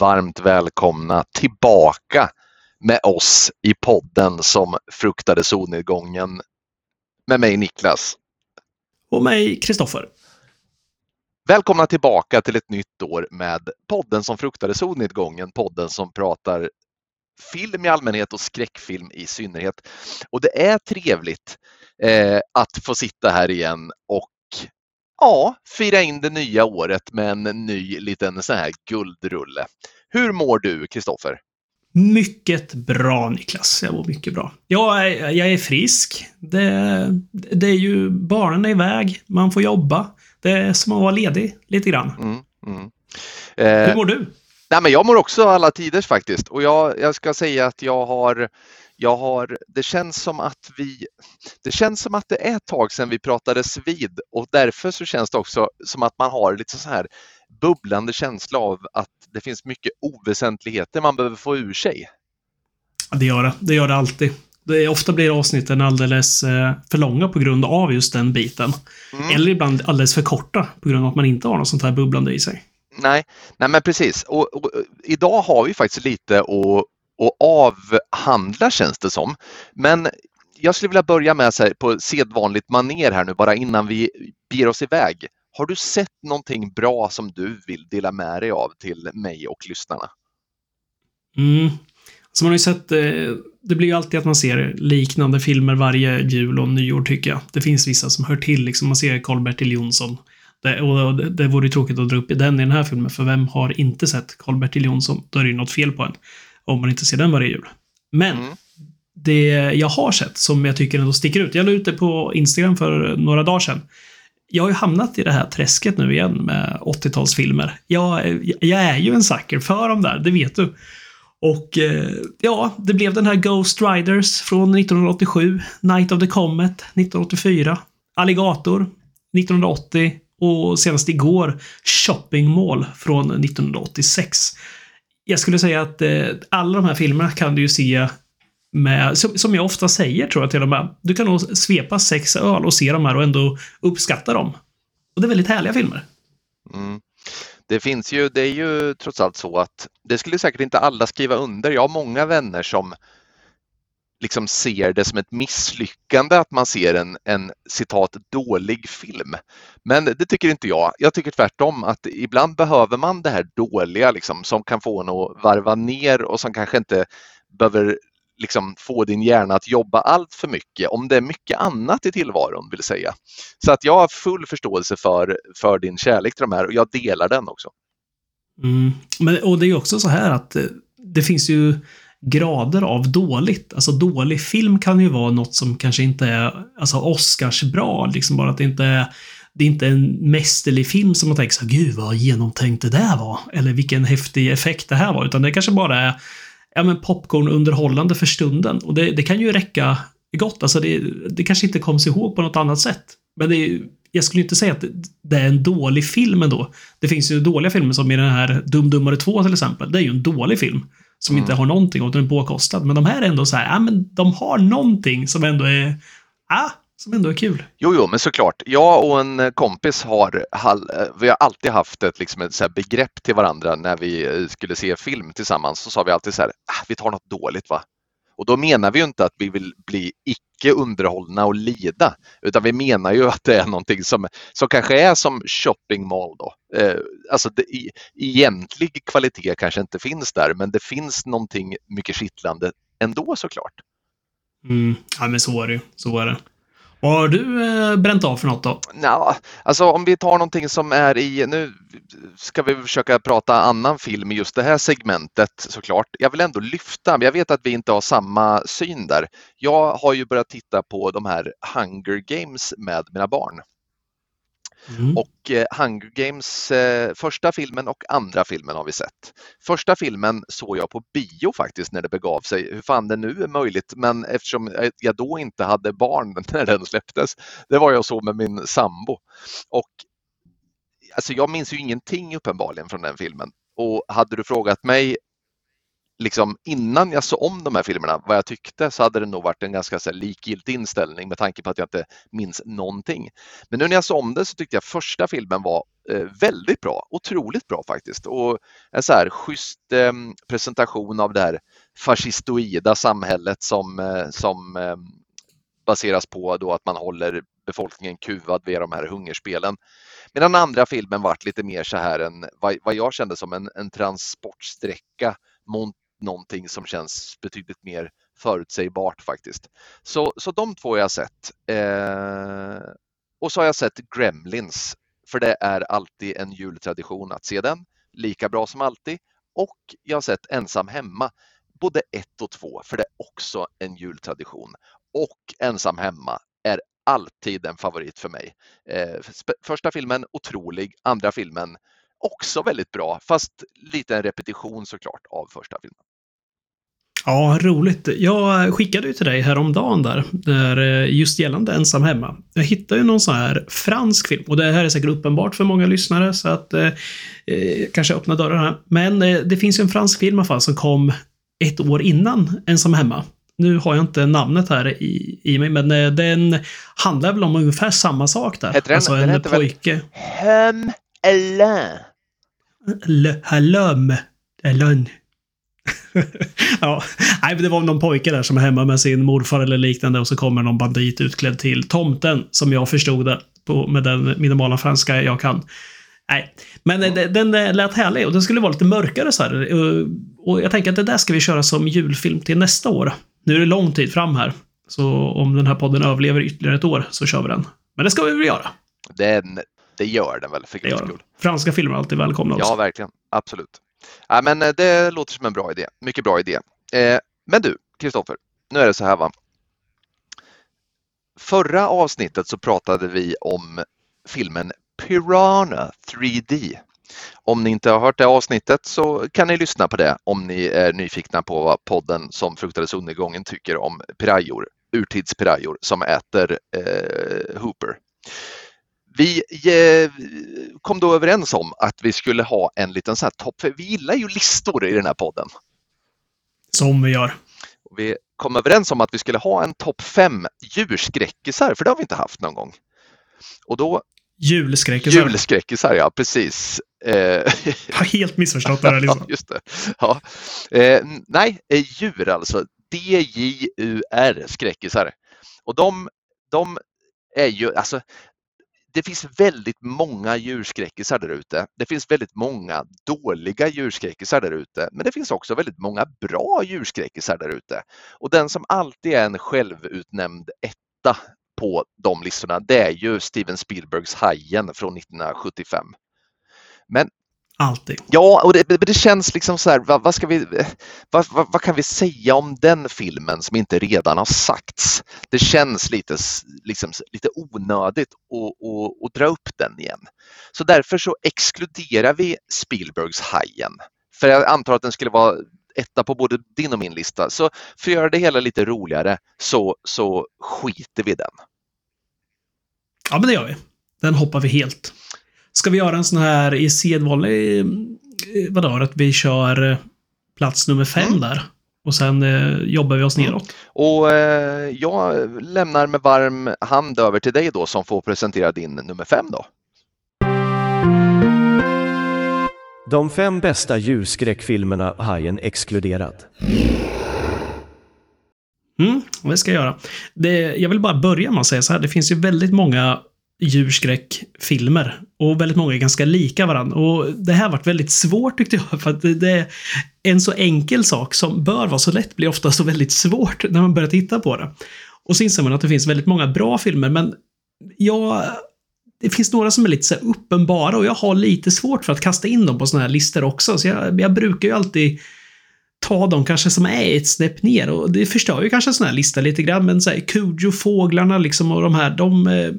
Varmt välkomna tillbaka med oss i podden som fruktade solnedgången med mig Niklas. Och mig Kristoffer. Välkomna tillbaka till ett nytt år med podden som fruktade solnedgången, podden som pratar film i allmänhet och skräckfilm i synnerhet. Och det är trevligt eh, att få sitta här igen och ja, fira in det nya året med en ny liten sån här guldrulle. Hur mår du, Kristoffer? Mycket bra, Niklas. Jag mår mycket bra. Jag är, jag är frisk. Det, det är ju barnen är iväg, man får jobba. Det är som att vara ledig, lite grann. Mm, mm. Eh, Hur mår du? Nej, men jag mår också alla tiders faktiskt. Och jag, jag ska säga att jag har jag har, det känns som att vi, det känns som att det är ett tag sedan vi pratades vid och därför så känns det också som att man har lite så här bubblande känsla av att det finns mycket oväsentligheter man behöver få ur sig. Ja, det gör det. Det gör det alltid. Det är, ofta blir avsnitten alldeles eh, för långa på grund av just den biten. Mm. Eller ibland alldeles för korta på grund av att man inte har något sånt här bubblande i sig. Nej, nej men precis. Och, och, idag har vi faktiskt lite att och avhandla känns det som. Men jag skulle vilja börja med så här, på sedvanligt maner här nu bara innan vi ger oss iväg. Har du sett någonting bra som du vill dela med dig av till mig och lyssnarna? Mm. Så man har ju sett, eh, det blir ju alltid att man ser liknande filmer varje jul och nyår tycker jag. Det finns vissa som hör till, liksom man ser Karl-Bertil Jonsson. Det, och det, det vore ju tråkigt att dra upp den i den här filmen, för vem har inte sett Karl-Bertil Jonsson? Då är det ju något fel på en om man inte ser den varje jul. Men mm. det jag har sett som jag tycker ändå sticker ut. Jag la ut det på Instagram för några dagar sedan. Jag har ju hamnat i det här träsket nu igen med 80-talsfilmer. Jag, jag är ju en sucker för dem där, det vet du. Och eh, ja, det blev den här Ghost Riders från 1987, Night of the Comet 1984, Alligator 1980 och senast igår Shopping Mall från 1986 jag skulle säga att eh, alla de här filmerna kan du ju se med, som, som jag ofta säger tror jag till och med. Du kan nog svepa sex öl och se de här och ändå uppskatta dem. Och det är väldigt härliga filmer. Mm. Det finns ju, det är ju trots allt så att det skulle säkert inte alla skriva under. Jag har många vänner som liksom ser det som ett misslyckande att man ser en, en citat dålig film. Men det tycker inte jag. Jag tycker tvärtom att ibland behöver man det här dåliga liksom, som kan få en att varva ner och som kanske inte behöver liksom få din hjärna att jobba allt för mycket om det är mycket annat i tillvaron vill säga. Så att jag har full förståelse för, för din kärlek till de här och jag delar den också. Mm. Men, och det är också så här att eh, det finns ju grader av dåligt. Alltså dålig film kan ju vara något som kanske inte är alltså Oscarsbra, liksom bara att det inte är det är inte en mästerlig film som man tänker så gud vad genomtänkt det där var. Eller vilken häftig effekt det här var. Utan det kanske bara är ja, men popcorn-underhållande för stunden. Och det, det kan ju räcka gott. Alltså det, det kanske inte kommer sig ihåg på något annat sätt. Men det är, jag skulle inte säga att det är en dålig film ändå. Det finns ju dåliga filmer som i den här Dum Dummare 2 till exempel. Det är ju en dålig film som mm. inte har någonting och den är påkostad. Men de här är ändå så här, ja men de har någonting som ändå är, ja, som ändå är kul. Jo, jo, men såklart. Jag och en kompis har, vi har alltid haft ett, liksom ett så begrepp till varandra när vi skulle se film tillsammans. Så sa vi alltid så här, ah, vi tar något dåligt va? Och då menar vi ju inte att vi vill bli icke underhållna och lida, utan vi menar ju att det är någonting som, som kanske är som shopping mall då. Eh, alltså det, i, egentlig kvalitet kanske inte finns där, men det finns någonting mycket kittlande ändå såklart. Mm. Ja, men så är det Så är det. Vad har du eh, bränt av för något då? Ja, alltså om vi tar någonting som är i, nu ska vi försöka prata annan film i just det här segmentet såklart. Jag vill ändå lyfta, jag vet att vi inte har samma syn där. Jag har ju börjat titta på de här Hunger Games med mina barn. Mm. Och eh, Hunger Games, eh, första filmen och andra filmen har vi sett. Första filmen såg jag på bio faktiskt när det begav sig. Hur fan det nu är möjligt, men eftersom jag då inte hade barn när den släpptes. Det var jag så med min sambo. Och alltså jag minns ju ingenting uppenbarligen från den filmen. Och hade du frågat mig liksom innan jag såg om de här filmerna vad jag tyckte så hade det nog varit en ganska så här, likgiltig inställning med tanke på att jag inte minns någonting. Men nu när jag såg om det så tyckte jag första filmen var Eh, väldigt bra, otroligt bra faktiskt. Och en så här schysst eh, presentation av det här fascistoida samhället som, eh, som eh, baseras på då att man håller befolkningen kuvad vid de här hungerspelen. Medan andra filmen vart lite mer så här en, vad, vad jag kände som en, en transportsträcka mot någonting som känns betydligt mer förutsägbart faktiskt. Så, så de två har jag sett. Eh, och så har jag sett Gremlins, för det är alltid en jultradition att se den, lika bra som alltid. Och jag har sett Ensam hemma, både ett och två, för det är också en jultradition. Och Ensam hemma är alltid en favorit för mig. Eh, första filmen otrolig, andra filmen också väldigt bra, fast lite en repetition såklart av första filmen. Ja, roligt. Jag skickade ju till dig häromdagen där, där eh, just gällande ensam hemma. Jag hittade ju någon sån här fransk film och det här är säkert uppenbart för många lyssnare så att eh, eh kanske öppna dörrarna. Men eh, det finns ju en fransk film i alla fall som kom ett år innan Ensam hemma. Nu har jag inte namnet här i, i mig, men eh, den handlar väl om ungefär samma sak där. Heter den, alltså en den pojke. Hem Alain? Le Halum. Alain. ja, nej, det var någon pojke där som är hemma med sin morfar eller liknande och så kommer någon bandit utklädd till tomten, som jag förstod det, på, med den minimala franska jag kan. Nej, men mm. den, den lät härlig och den skulle vara lite mörkare så här. Och jag tänker att det där ska vi köra som julfilm till nästa år. Nu är det lång tid fram här. Så om den här podden överlever ytterligare ett år så kör vi den. Men det ska vi väl göra? Den, det gör den väl för guds skull. Franska filmer är alltid välkomna också. Ja, verkligen. Absolut. Ja, men eh, det låter som en bra idé. Mycket bra idé. Eh, men du, Kristoffer, nu är det så här va. Förra avsnittet så pratade vi om filmen Piranha 3D. Om ni inte har hört det avsnittet så kan ni lyssna på det om ni är nyfikna på vad podden som fruktades undergången tycker om pirajor, urtidspirajor som äter eh, Hooper. Vi eh, kom då överens om att vi skulle ha en liten så här topp, för vi gillar ju listor i den här podden. Som vi gör. Vi kom överens om att vi skulle ha en topp fem djurskräckisar, för det har vi inte haft någon gång. Och då Julskräckisar. Julskräckisar, ja precis. Eh, jag har helt missförstått det här. Liksom. just det. Ja. Eh, nej, djur alltså. D-J-U-R, skräckisar. Och de, de är ju, alltså det finns väldigt många djurskräckisar där ute. Det finns väldigt många dåliga djurskräckisar där ute, men det finns också väldigt många bra djurskräckisar där ute. Och den som alltid är en självutnämnd etta på de listorna, det är ju Steven Spielbergs Hajen från 1975. Men Alltid. Ja, och det, det känns liksom så här, vad, vad ska vi, vad, vad, vad, kan vi säga om den filmen som inte redan har sagts? Det känns lite, liksom, lite onödigt att, att, att dra upp den igen. Så därför så exkluderar vi Spielbergs Hajen. För jag antar att den skulle vara etta på både din och min lista. Så för att göra det hela lite roligare så, så skiter vi den. Ja, men det gör vi. Den hoppar vi helt. Ska vi göra en sån här i sedvanlig, eh, vadå, att vi kör eh, plats nummer fem mm. där? Och sen eh, jobbar vi oss mm. neråt. Och eh, jag lämnar med varm hand över till dig då som får presentera din nummer fem då. De fem bästa djurskräckfilmerna, Hajen exkluderad. Mm, det ska jag göra. Det, jag vill bara börja med att säga så här, det finns ju väldigt många djurskräckfilmer. Och väldigt många är ganska lika varandra. Och det här varit väldigt svårt tyckte jag. För att det är en så enkel sak som bör vara så lätt blir ofta så väldigt svårt när man börjar titta på det. Och så inser man att det finns väldigt många bra filmer, men jag... Det finns några som är lite så uppenbara och jag har lite svårt för att kasta in dem på såna här listor också. Så jag, jag brukar ju alltid ta dem kanske som är ett snäpp ner och det förstör ju kanske en sån här lista lite grann. Men så här, Cujo-fåglarna liksom och de här, de... Eh,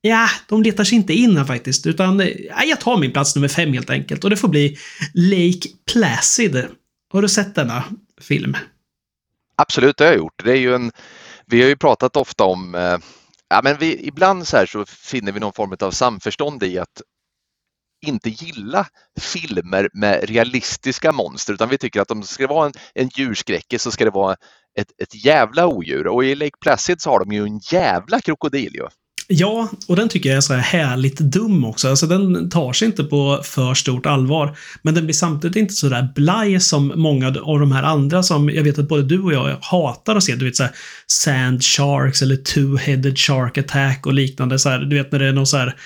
Ja, de letar sig inte in här faktiskt, utan eh, ja, jag tar min plats nummer fem helt enkelt. Och det får bli Lake Placid. Har du sett denna film? Absolut, det har jag gjort. Det är ju en, vi har ju pratat ofta om eh, Ja, men vi, ibland så, här så finner vi någon form av samförstånd i att inte gilla filmer med realistiska monster utan vi tycker att om det ska vara en, en djurskräcke så ska det vara ett, ett jävla odjur och i Lake Placid så har de ju en jävla krokodil ju. Ja, och den tycker jag är så här härligt dum också. Alltså den tar sig inte på för stort allvar. Men den blir samtidigt inte så där blaj som många av de här andra som jag vet att både du och jag hatar att se. Du vet så här Sand Sharks eller Two-Headed Shark Attack och liknande. Så här, du vet när det är någon så här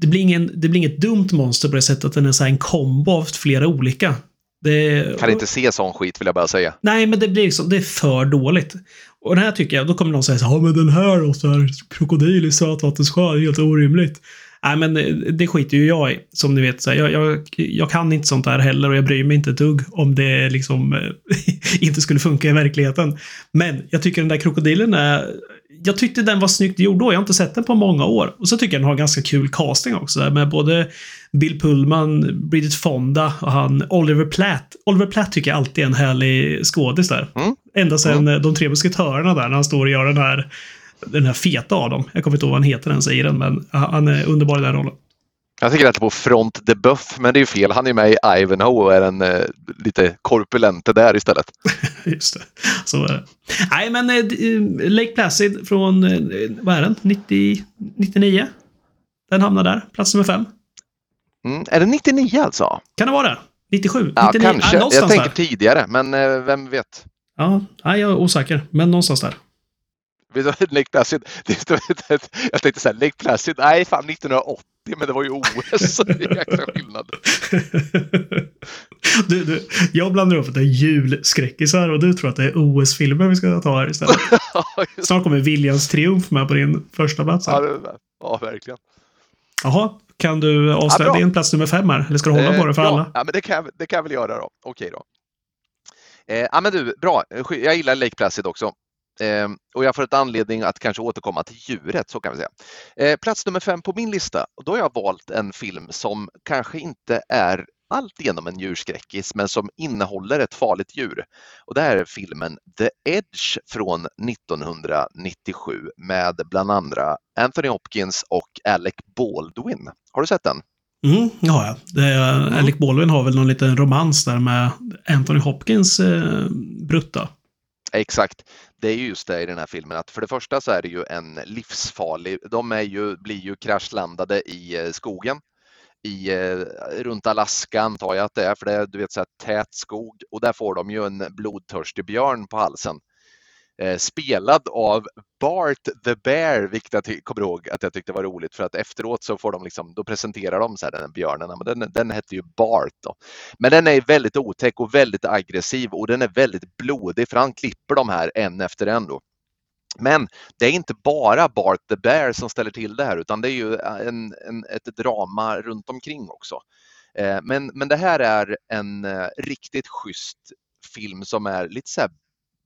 det blir, ingen, det blir inget dumt monster på det sättet att den är så en kombo av flera olika. Det, kan inte se sån skit vill jag bara säga. Nej, men det blir liksom, det är för dåligt. Och den här tycker jag, då kommer någon säga så här, ja men den här och så här, krokodil i sötvattenssjö, helt orimligt. Nej, men eh, det skiter ju jag i. Som ni vet, så här, jag, jag, jag, kan inte sånt där heller och jag bryr mig inte ett dugg om det liksom eh, inte skulle funka i verkligheten. Men jag tycker den där krokodilen är jag tyckte den var snyggt gjord då. Jag har inte sett den på många år. Och så tycker jag den har ganska kul casting också. Med både Bill Pullman, Bridget Fonda och han Oliver Platt. Oliver Platt tycker jag alltid är en härlig skådis där. Mm. Ända sedan mm. de tre musketörerna där, när han står och gör den här, den här feta av dem. Jag kommer inte ihåg vad han heter ens i den, men han är underbar i den rollen. Jag tänker alltid på Front de Buff, men det är ju fel. Han är med i Ivanhoe och är en eh, lite korpulente där istället. Just det. Så är det. Nej, men eh, eh Lake Placid från, eh, vad är den? 90, 99? Den hamnar där, plats nummer fem. Mm, är det 99 alltså? Kan det vara det? 97? Ja, 99? kanske. Ja, jag tänker där. tidigare, men eh, vem vet? Ja, jag är osäker, men någonstans där. Placid, jag tänkte säga Lake Placid, nej fan 1980 men det var ju OS. Jäkla skillnad. Du, du, jag blandar upp att det är julskräckisar och du tror att det är OS-filmer vi ska ta här istället. Snart kommer Williams triumf med på din första plats. Ja, det, ja, verkligen. Jaha, kan du avslöja ja, din plats nummer fem här? Eller ska du hålla på det för eh, alla? Ja, men det kan, det kan jag väl göra då. Okej då. Eh, ja, men du, bra. Jag gillar Lake Placid också. Eh, och jag får ett anledning att kanske återkomma till djuret, så kan vi säga. Eh, plats nummer fem på min lista, och då har jag valt en film som kanske inte är alltigenom en djurskräckis, men som innehåller ett farligt djur. Och det här är filmen The Edge från 1997 med bland andra Anthony Hopkins och Alec Baldwin. Har du sett den? Mm, det har jag. Det är, mm. Alec Baldwin har väl någon liten romans där med Anthony Hopkins eh, brutta. Exakt. Det är just det i den här filmen att för det första så är det ju en livsfarlig, de är ju, blir ju kraschlandade i eh, skogen i, eh, runt Alaska antar jag att det är, för det är du vet, så här, tät skog och där får de ju en blodtörstig björn på halsen. Eh, spelad av Bart the Bear, vilket jag kommer ihåg att jag tyckte var roligt för att efteråt så får de liksom, då presenterar de så här, den här björnen, men den, den hette ju Bart. Då. Men den är väldigt otäck och väldigt aggressiv och den är väldigt blodig för han klipper de här en efter en. Då. Men det är inte bara Bart the Bear som ställer till det här utan det är ju en, en ett drama runt omkring också. Eh, men, men det här är en eh, riktigt schysst film som är lite så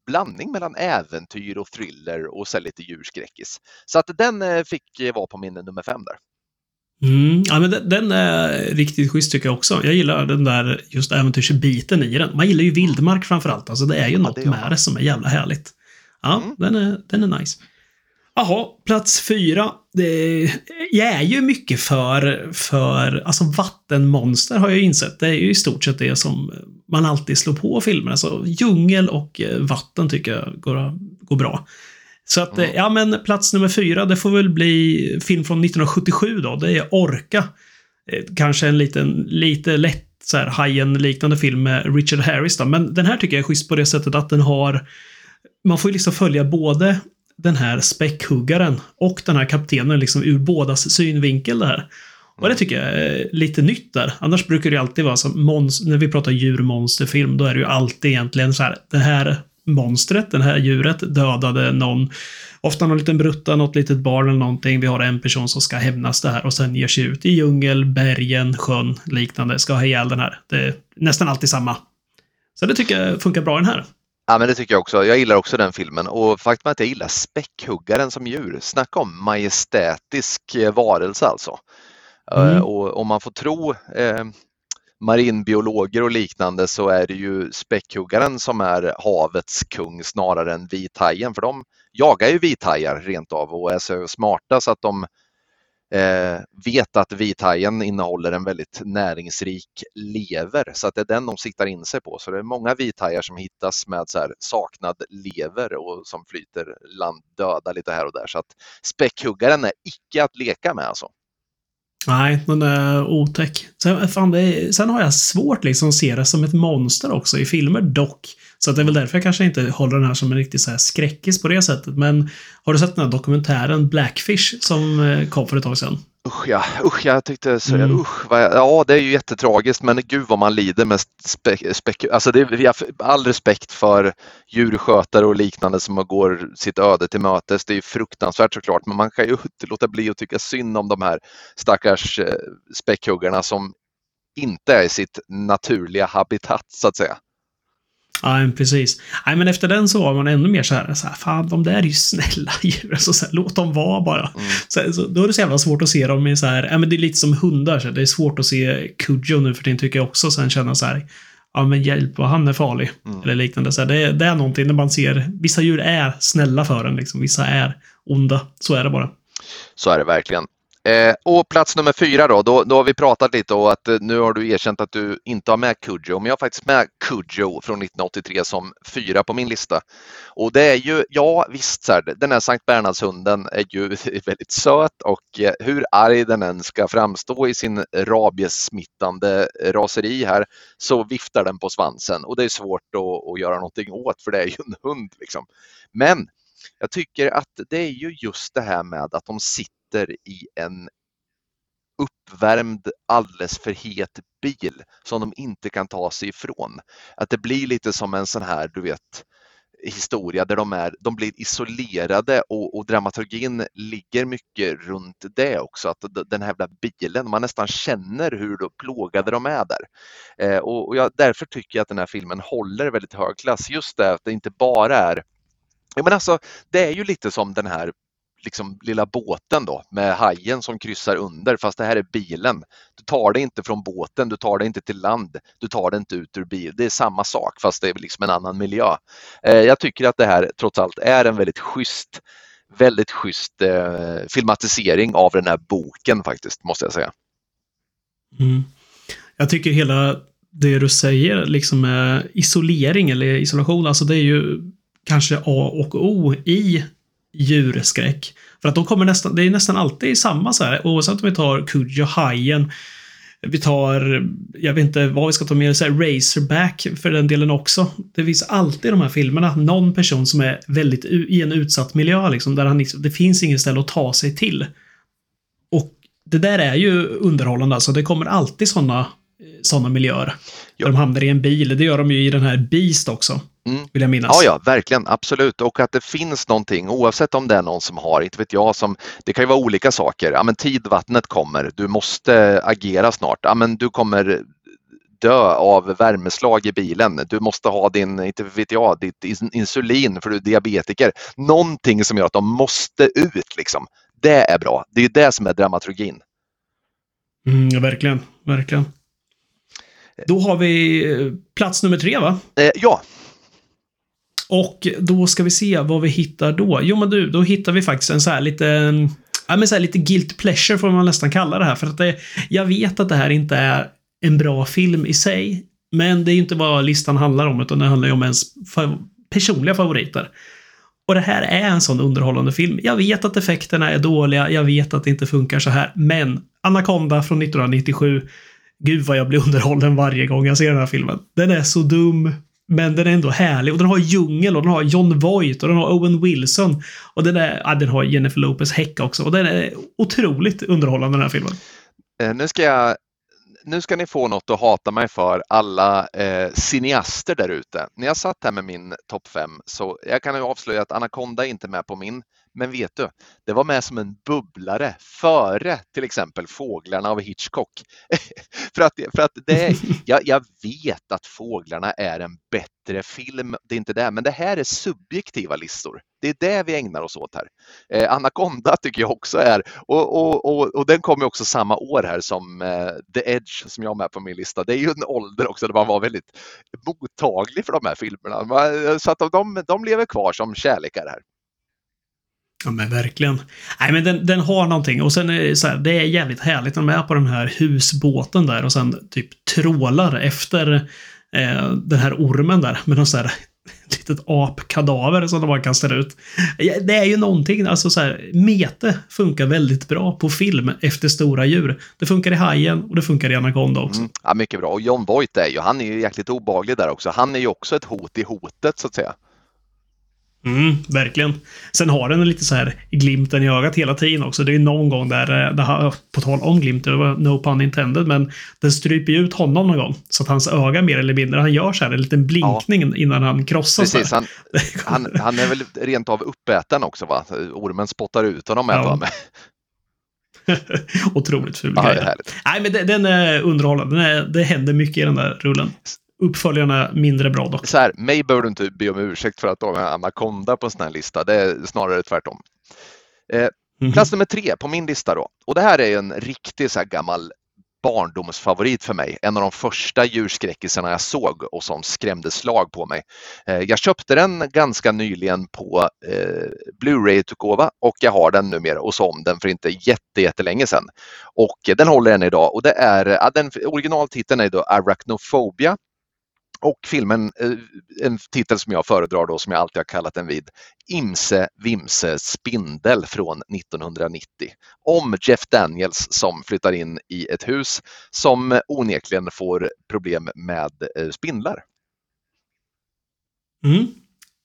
blandning mellan äventyr och thriller och så lite djurskräckis. Så att den eh, fick vara på min nummer fem där. Mm, ja, men den, den, är riktigt schysst tycker jag också. Jag gillar den där just äventyrsbiten i den. Man gillar ju vildmark framför allt. Alltså det är ju ja, något det med det som är jävla härligt. Ja, mm. den, är, den är nice. Jaha, plats fyra. Det, jag är ju mycket för, för alltså vattenmonster har jag insett. Det är ju i stort sett det som man alltid slår på filmer. Alltså djungel och eh, vatten tycker jag går, går bra. Så att, mm. ja men plats nummer fyra, det får väl bli film från 1977 då. Det är Orka. Eh, kanske en liten, lite lätt så här Hajen-liknande film med Richard Harris då. Men den här tycker jag är schysst på det sättet att den har man får ju liksom följa både den här späckhuggaren och den här kaptenen liksom ur bådas synvinkel det här. Och det tycker jag är lite nytt där. Annars brukar det alltid vara som när vi pratar djurmonsterfilm, då är det ju alltid egentligen så här, det här monstret, det här djuret dödade någon, ofta någon liten brutta, något litet barn eller någonting. Vi har en person som ska hämnas det här och sen ger sig ut i djungel, bergen, sjön, liknande, ska ha ihjäl den här. Det är nästan alltid samma. Så det tycker jag funkar bra i den här. Ja, men det tycker jag också. Jag gillar också den filmen och faktum är att jag gillar späckhuggaren som djur. Snacka om majestätisk eh, varelse alltså. Eh, mm. Och om man får tro eh, marinbiologer och liknande så är det ju späckhuggaren som är havets kung snarare än vithajen för de jagar ju vithajar rent av och är så smarta så att de eh, vet att vithajen innehåller en väldigt näringsrik lever så att det är den de siktar in sig på. Så det är många vithajar som hittas med så här saknad lever och som flyter land döda lite här och där. Så att späckhuggaren är icke att leka med alltså. Nej, den är otäck. Sen, fan, är, sen har jag svårt liksom att se det som ett monster också i filmer dock. Så att det är väl därför jag kanske inte håller den här som en riktig så här skräckis på det sättet. Men har du sett den här dokumentären Blackfish som eh, kom för ett tag sedan? Usch ja, usch jag tyckte så, Mm. usch, vad, ja det är ju jättetragiskt men gud vad man lider med spe, spek, alltså det, är- all respekt för djurskötare och liknande som går sitt öde till mötes. Det är ju fruktansvärt såklart men man kan ju inte låta bli att tycka synd om de här stackars eh, späckhuggarna som inte är i sitt naturliga habitat så att säga. Ja, precis. Nej, men efter den så var man ännu mer så här, så här fan, de där är ju snälla djur. Alltså, så här, låt dem vara bara. Mm. Så, så, då är det så jävla svårt att se dem i så här, ja men det är lite som hundar. Så här, det är svårt att se Cujo nu för tiden tycker jag också. Sen känna så här, ja men hjälp vad han är farlig. Mm. Eller liknande. Så här, det, är- det är någonting när man ser, vissa djur är snälla för en liksom. Vissa är onda. Så är det bara. Så är det verkligen. Eh, och plats nummer fyra då, då, då har vi pratat lite och att eh, nu har du erkänt att du inte har med Cujo, men jag har faktiskt med Cujo från 1983 som fyra på min lista. Och det är ju, ja visst, så här, den här Sankt Bernhardshunden är ju väldigt söt och eh, hur arg den än ska framstå i sin rabiessmittande raseri här så viftar den på svansen och det är svårt att, att göra någonting åt för det är ju en hund liksom. Men jag tycker att det är ju just det här med att de sitter i en uppvärmd, alldeles för het bil som de inte kan ta sig ifrån. Att det blir lite som en sån här, du vet, historia där de, är, de blir isolerade och, och dramaturgin ligger mycket runt det också. Att den här jävla bilen, man nästan känner hur då plågade de är där. Eh, och och jag, därför tycker jag att den här filmen håller väldigt hög klass. Just det att det inte bara är Ja, men alltså, det är ju lite som den här liksom, lilla båten då med hajen som kryssar under fast det här är bilen. Du tar det inte från båten, du tar det inte till land, du tar det inte ut ur bil. Det är samma sak fast det är liksom en annan miljö. Eh, jag tycker att det här trots allt är en väldigt schysst, väldigt schysst eh, filmatisering av den här boken faktiskt, måste jag säga. Mm. Jag tycker hela det du säger, liksom med isolering eller isolation, alltså det är ju kanske A och O i djurskräck. För att de kommer nästan, det är nästan alltid samma så här, oavsett om vi tar Cujo, Hajen, vi tar, jag vet inte vad vi ska ta med, så här, Razorback för den delen också. Det finns alltid i de här filmerna någon person som är väldigt i en utsatt miljö, liksom, där han liksom, det finns inget ställe att ta sig till. Och det där är ju underhållande, alltså. Det kommer alltid sådana såna miljöer. Ja. Där de hamnar i en bil. Det gör de ju i den här Beast också. Mm. Vill jag minnas. Ja, ja, verkligen, absolut. Och att det finns någonting, oavsett om det är någon som har, inte vet jag, som, det kan ju vara olika saker. Ja, men tidvattnet kommer, du måste agera snart. Ja, men du kommer dö av värmeslag i bilen. Du måste ha din, inte vet jag, ditt ins- insulin för du är diabetiker. Någonting som gör att de måste ut liksom. Det är bra. Det är ju det som är dramaturgin. Mm, ja, verkligen. Verkligen. Då har vi eh, plats nummer tre, va? Eh, ja, Och då ska vi se vad vi hittar då. Jo, men du, då hittar vi faktiskt en så här lite... Ja, men så här lite guilt pleasure får man nästan kalla det här. För att det, jag vet att det här inte är en bra film i sig. Men det är ju inte vad listan handlar om, utan det handlar ju om ens fa- personliga favoriter. Och det här är en sån underhållande film. Jag vet att effekterna är dåliga, jag vet att det inte funkar så här, men Anaconda från 1997. Gud vad jag blir underhållen varje gång jag ser den här filmen. Den är så dum, men den är ändå härlig. Och den har djungel och den har John Voight och den har Owen Wilson. Och den, är, ja, den har Jennifer Lopez Häck också. Och den är otroligt underhållande den här filmen. Eh, nu ska jag nu ska ni få något att hata mig för, alla eh, cineaster där ute. När jag satt här med min topp 5 så jag kan ju avslöja att Anaconda är inte med på min. Men vet du, det var med som en bubblare före till exempel Fåglarna av Hitchcock. för att, för att det är, jag, jag vet att Fåglarna är en bättre film, det är inte det, men det här är subjektiva listor. Det är det vi ägnar oss åt här. Eh, Anaconda tycker jag också är, och, och, och, och den kom ju också samma år här som eh, The Edge som jag har med på min lista. Det är ju en ålder också där man var väldigt mottaglig för de här filmerna. Man- Så att de, de lever kvar som kärlekar här. Ja men verkligen. Nej men den, den har någonting och sen är det så här, det är jävligt härligt när de är på den här husbåten där och sen typ trålar efter eh, den här ormen där med någon så här litet apkadaver som de bara kastar ut. Det är ju någonting, alltså så här, mete funkar väldigt bra på film efter stora djur. Det funkar i Hajen och det funkar i Anaconda också. Mm. Ja, mycket bra. Och John Voight är ju, han är ju jäkligt obaglig där också. Han är ju också ett hot i hotet så att säga. Mm, verkligen. Sen har den lite så här glimten i ögat hela tiden också. Det är någon gång där, eh, har, på tal om glimten, det var no pun intended, men den stryper ju ut honom någon gång. Så att hans öga mer eller mindre, han gör så här en liten blinkning ja. innan han krossas. Precis, han, han, han, är väl rent av uppäten också va? Ormen spottar ut honom med ja. Otroligt ful ja, grej. Nej, men den är underhållande. Den är, det händer mycket i den där rullen uppföljarna mindre bra dock. Så här, mig bör du inte be om ursäkt för att du har Anaconda på en sån här lista. Det är snarare tvärtom. Eh, mm. Plats nummer tre på min lista då. Och det här är en riktig så här gammal barndomsfavorit för mig. En av de första djurskräckisarna jag såg och som skrämde slag på mig. Eh, jag köpte den ganska nyligen på eh, Blu-ray-utgåva och jag har den numera och så om den för inte jättelänge sedan. Och den håller än idag och det är, ja, den originaltiteln är då Arachnophobia och filmen, eh, en titel som jag föredrar då, som jag alltid har kallat den vid, Imse Vimse Spindel från 1990. Om Jeff Daniels som flyttar in i ett hus som onekligen får problem med eh, spindlar. Mm.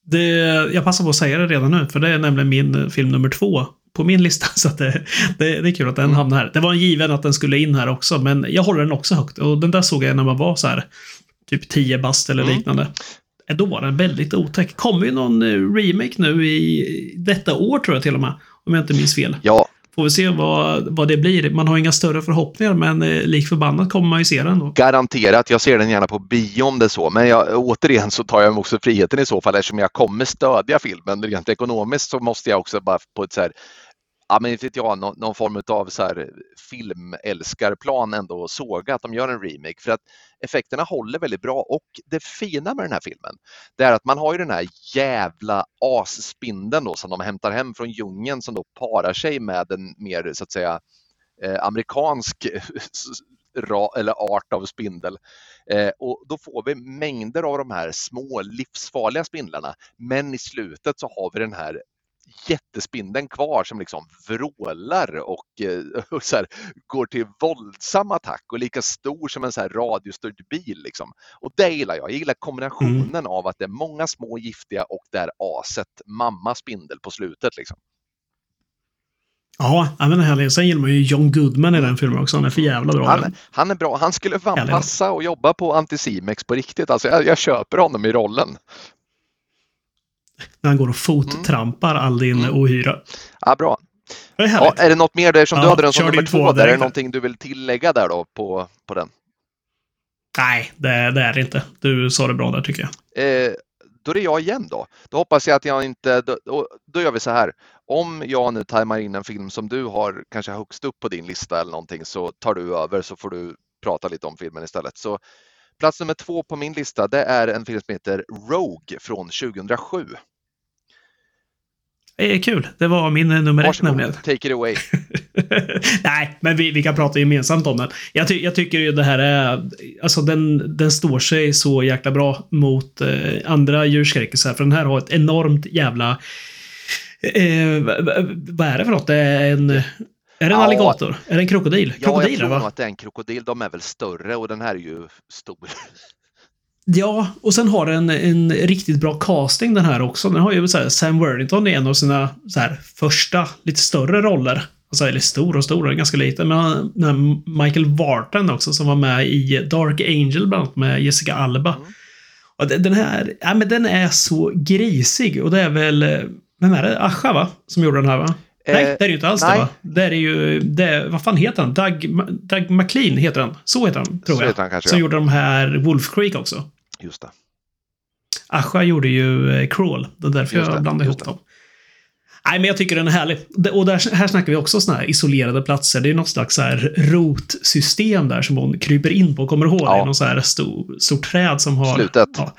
Det, jag passar på att säga det redan nu, för det är nämligen min film nummer två på min lista. Så det, det, det, är kul att den mm. hamnar här. Det var en given att den skulle in här också, men jag håller den också högt. Och den där såg jag när man var så här typ 10 bast eller mm. liknande. Då var den väldigt otäck. Kommer ju någon eh, remake nu i detta år tror jag till och med. Om jag inte minns fel. Ja. Får vi se vad, vad det blir. Man har inga större förhoppningar men eh, lik förbannat kommer man ju se den då. Garanterat. Jag ser den gärna på bio om det är så. Men jag, återigen så tar jag också friheten i så fall eftersom jag kommer stödja filmen. Rent ekonomiskt så måste jag också bara på ett så här ja, men vet jag, någon, någon form av så här filmälskarplan ändå såga att de gör en remake för att effekterna håller väldigt bra och det fina med den här filmen det är att man har ju den här jävla asspindeln då som de hämtar hem från djungeln som då parar sig med en mer så att säga eh, amerikansk eller art av spindel. Eh, och då får vi mängder av de här små livsfarliga spindlarna. Men i slutet så har vi den här jättespindeln kvar som liksom vrålar och, eh, och så här, går till våldsam attack och lika stor som en så här radiostyrd bil. Liksom. Och det gillar jag. Jag gillar kombinationen mm. av att det är många små giftiga och det är aset mamma spindel på slutet. Liksom. Ja, men härlig. Sen gillar man ju John Goodman i den filmen också. Han är för jävla bra. Han, han är bra. Han skulle fan passa och jobba på Anticimex på riktigt. Alltså, jag, jag köper honom i rollen när han går och fottrampar all din mm. ohyra. Ja, bra. Det är, ja, är det något mer där som ja, du hade den som nummer två? Där. Är det någonting du vill tillägga där då på, på den? Nej, det, det är det inte. Du sa det bra där tycker jag. Eh, då är det jag igen då. Då hoppas jag att jag inte... Då, då, gör vi så här. Om jag nu tajmar in en film som du har kanske högst upp på din lista eller någonting så tar du över så får du prata lite om filmen istället. Så plats nummer två på min lista det är en film som heter Rogue från 2007. Det är kul. Det var min nummer ett nämligen. Take it away. Nej, men vi, vi kan prata gemensamt om den. Jag, ty jag tycker ju det här är... Alltså den, den står sig så jäkla bra mot eh, andra djurskräckisar. För den här har ett enormt jävla... Eh, vad är det för något? Det är en... Är det en ja, alligator? Är det en krokodil? Ja, jag tror va? att det är en krokodil. De är väl större och den här är ju stor. Ja, och sen har den en riktigt bra casting den här också. Den har ju så här, Sam Worthington i en av sina så här, första, lite större roller. Alltså, eller stor och stor, ganska liten. Men den här Michael Vartan också som var med i Dark Angel bland annat med Jessica Alba. Mm. Och den här, ja men den är så grisig och det är väl, vem är det? Asha va? Som gjorde den här va? Eh, nej, det är ju inte alls nej. det va? Det är ju, det, vad fan heter han? Doug, Doug McLean heter han. Så heter han, tror Så jag. Han kanske, Som ja. gjorde de här Wolf Creek också. Just det. Asha gjorde ju eh, Crawl. Det är därför Just jag blandade ihop dem. Nej, men jag tycker den är härlig. Och där, här snackar vi också såna här isolerade platser. Det är något slags så här rotsystem där som hon kryper in på. Kommer du ihåg? Ja. Det är något så här stort, stort träd som har... Slutet. Ja,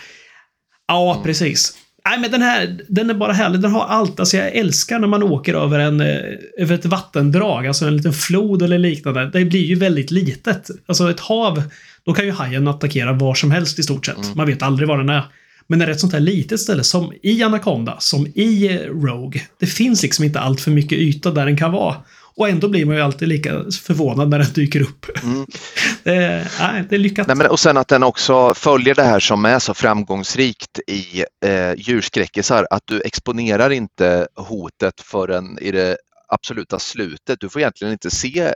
ja mm. precis. Nej, men den här, den är bara härlig. Den har allt. Alltså jag älskar när man åker över en, eh, över ett vattendrag, alltså en liten flod eller liknande. Det blir ju väldigt litet. Alltså ett hav, då kan ju hajen attackera var som helst i stort sett. Mm. Man vet aldrig var den är. Men när det är ett sånt här litet ställe som i Anaconda, som i eh, Rogue, det finns liksom inte allt för mycket yta där den kan vara. Och ändå blir man ju alltid lika förvånad när den dyker upp. Mm. det, nej, det är lyckat. Nej, men, och sen att den också följer det här som är så framgångsrikt i eh, djurskräckisar, att du exponerar inte hotet förrän i det absoluta slutet. Du får egentligen inte se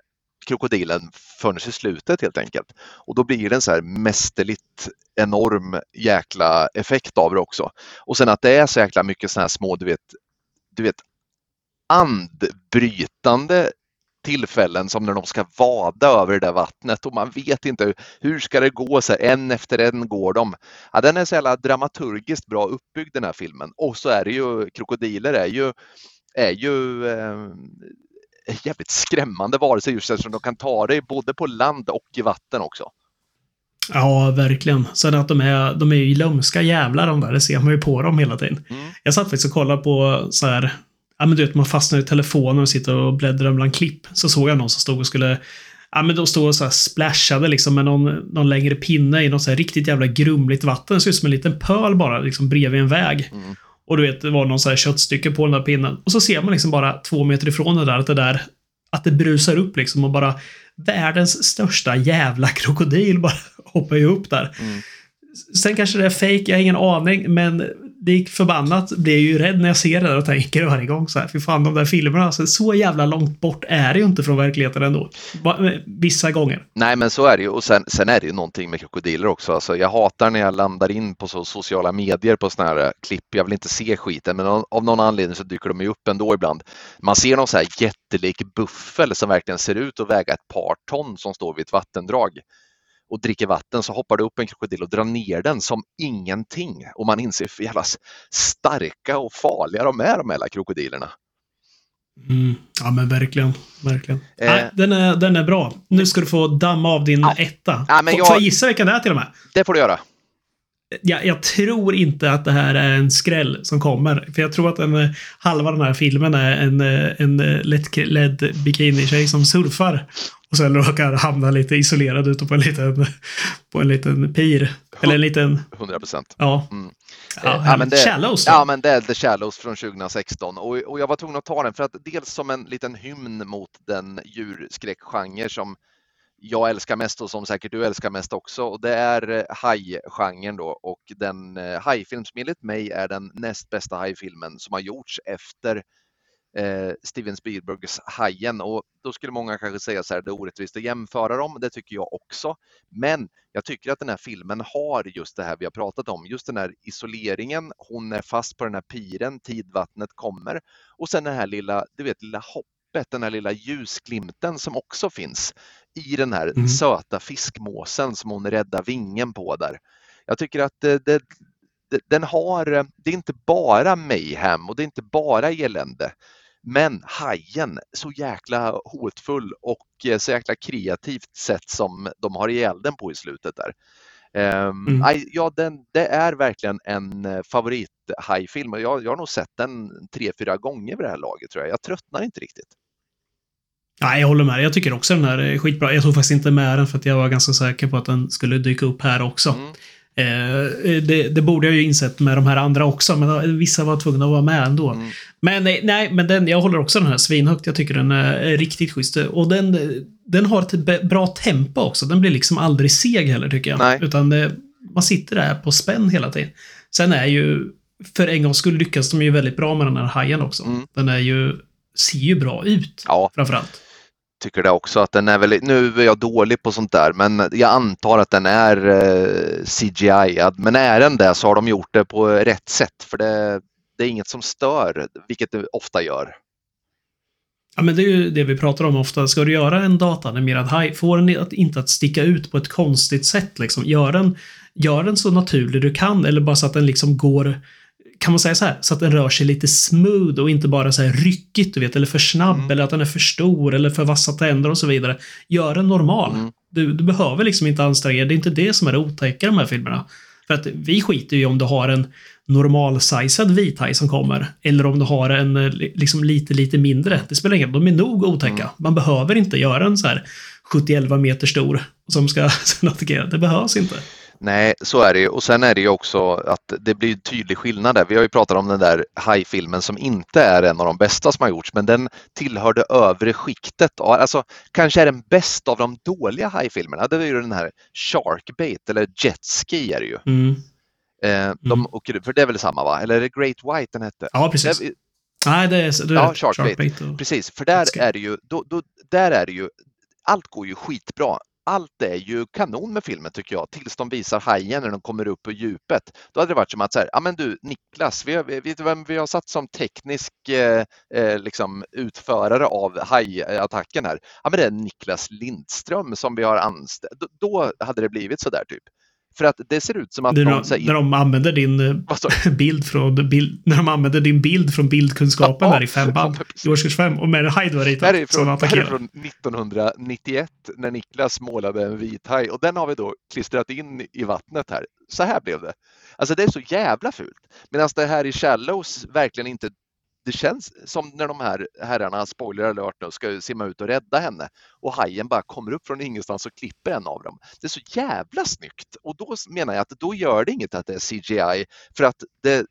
krokodilen förrän i slutet helt enkelt. Och då blir det en så här mästerligt enorm jäkla effekt av det också. Och sen att det är så jäkla mycket sådana här små, du vet, du vet andbrytande tillfällen som när de ska vada över det där vattnet och man vet inte hur ska det gå, så här, en efter en går de. Ja, den är så jävla dramaturgiskt bra uppbyggd den här filmen och så är det ju, krokodiler är ju, är ju eh, jävligt skrämmande varelser just eftersom de kan ta dig både på land och i vatten också. Ja, verkligen. Sen att de är, de är ju lömska jävlar de där. Det ser man ju på dem hela tiden. Mm. Jag satt faktiskt och kollade på så här. Ja, men du vet, man fastnar i telefonen och sitter och bläddrar bland klipp. Så såg jag någon som stod och skulle Ja, men de stod och så här splashade liksom med någon, någon längre pinne i något så här riktigt jävla grumligt vatten. Det ser ut som en liten pöl bara, liksom bredvid en väg. Mm. Och du vet, det var någon så här köttstycke på den där pinnen. Och så ser man liksom bara två meter ifrån det där att det där, att det brusar upp liksom och bara världens största jävla krokodil bara hoppar ju upp där. Mm. Sen kanske det är fake, jag har ingen aning, men det gick förbannat blir jag ju rädd när jag ser det där och tänker varje gång så här, fy fan de där filmerna, alltså, så jävla långt bort är det ju inte från verkligheten ändå. Eh, vissa gånger. Nej men så är det ju och sen, sen är det ju någonting med krokodiler också. Alltså, jag hatar när jag landar in på så sociala medier på sådana här eh, klipp. Jag vill inte se skiten men av, av någon anledning så dyker de ju upp ändå ibland. Man ser någon så här jättelik buffel som verkligen ser ut att väga ett par ton som står vid ett vattendrag och dricker vatten så hoppar det upp en krokodil och drar ner den som ingenting och man inser hur jävla starka och farliga de är de här krokodilerna. Mm. Ja men verkligen. Verkligen. Eh. Nej, den, är, den är bra. Nu ska du få damma av din Ja. etta. Ja, men Får- jag- Får jag gissa vilken det är till och med? Det får du göra. Jag, jag tror inte att det här är en skräll som kommer. För jag tror att en, eh, halva den här filmen är en, eh, en eh, lättklädd bikinitjej som surfar. Och sen råkar hamna lite isolerad ute på en liten, på en liten pir. Eller en liten, 100 procent. ja. Mm. ja, Ja, men det- Shallows då. Ja, men det är The Shallows från 2016 och, och jag var tvungen att ta den för att dels som en liten hymn mot den djurskräckgenre som jag älskar mest och som säkert du älskar mest också och det är eh, hajgenren då. Och den eh, hajfilm som enligt mig är den näst bästa hajfilmen som har gjorts efter eh, Steven Spielbergs Hajen. Och då skulle många kanske säga så här, det är orättvist att jämföra dem, det tycker jag också. Men jag tycker att den här filmen har just det här vi har pratat om, just den här isoleringen, hon är fast på den här piren, tidvattnet kommer. Och sen den här lilla, du vet, lilla hoppet, den här lilla ljusglimten som också finns i den här Mm. söta fiskmåsen som hon räddar vingen på där. Jag tycker att det, det, det, den har, det är inte bara mayhem och det är inte bara elände. Men hajen, så jäkla hotfull och eh, så jäkla kreativt sätt som de har ihjäl den på i slutet där. Ehm, Mm. ja, den, det är verkligen en eh, favorithajfilm och jag, jag har nog sett den tre, fyra gånger vid det här laget tror jag. Jag tröttnar inte riktigt. Nej, jag håller med. Jag tycker också den här är skitbra. Jag tog faktiskt inte med den för att jag var ganska säker på att den skulle dyka upp här också. Mm. Eh, det, det borde jag ju insett med de här andra också, men vissa var tvungna att vara med ändå. Mm. Men nej, nej, men den, jag håller också den här svinhögt. Jag tycker den är, riktigt schysst. Och den, den har ett bra tempo också. Den blir liksom aldrig seg heller, tycker jag. Nej. Utan det, man sitter där på spänn hela tiden. Sen är ju, för en gångs skull lyckas de ju väldigt bra med den här hajen också. Mm. Den är ju, ser ju bra ut, Ja, framförallt tycker det också att den är väldigt, nu är jag dålig på sånt där, men jag antar att den är eh, CGI. Men är den det så har de gjort det på rätt sätt för det, det är inget som stör, vilket det ofta gör. Ja, men det är ju det vi pratar om ofta. Ska du göra en datanimerad haj, få den att, inte att sticka ut på ett konstigt sätt. Liksom. Gör, den, gör den så naturlig du kan, eller bara så att den liksom går... Kan man säga så här? Så att den rör sig lite smooth och inte bara så här ryckigt, du vet, eller för snabb, Mm. eller att den är för stor, eller för vassa tänder och så vidare. Gör den normal. Mm. Du, du behöver liksom inte anstränga dig. Det är inte det som är det otäcka i de här filmerna. För att vi skiter ju om du har en normalsizad vithaj som kommer. Eller om du har en eh, li- liksom lite, lite mindre. Det spelar ingen roll. De är nog otäcka. Mm. Man behöver inte göra en så här 71 meter stor som ska attackera. Det behövs inte. Nej, så är det ju. Och sen är det ju också att det blir en tydlig skillnad där. Vi har ju pratat om den där hajfilmen som inte är en av de bästa som har gjorts, men den tillhör det övre skiktet. Ja, Alltså, kanske är den bästa av de dåliga hajfilmerna. Det är ju den här Sharkbait, eller Jetski är det ju. Mm. Eh, de åker, ut- för det är väl samma va? Eller är det Great White den hette? Ja, precis. Det, Nej, det är... Du Ja, vet, Sharkbait. Sharkbait och... Precis, för där är det ju, då, då, där är det ju, allt går ju skitbra. Allt är ju kanon med filmen tycker jag, tills de visar hajen när de kommer upp på djupet. Då hade det varit som att så här, ja men du Niklas, vi vet du vem vi har satt som teknisk eh, eh, liksom utförare av hajattacken här? Ja men det är Niklas Lindström som vi har anställt. Då, då hade det blivit så där typ. För att det ser ut som att När någon när de använder din eh, bild från bild, när de använder din bild från bildkunskapen Ja, där i femman i årskurs fem och med en haj du har Det är ritat. som det här är från 1991 när Niklas målade en vit haj och den har vi då klistrat in i vattnet här. Så här blev det. Alltså det är så jävla fult. Medan det här i Shallows verkligen inte det känns som när de här herrarna, spoiler alert nu, ska simma ut och rädda henne och hajen bara kommer upp från ingenstans och klipper en av dem. Det är så jävla snyggt och då menar jag att då gör det inget att det är CGI för att det,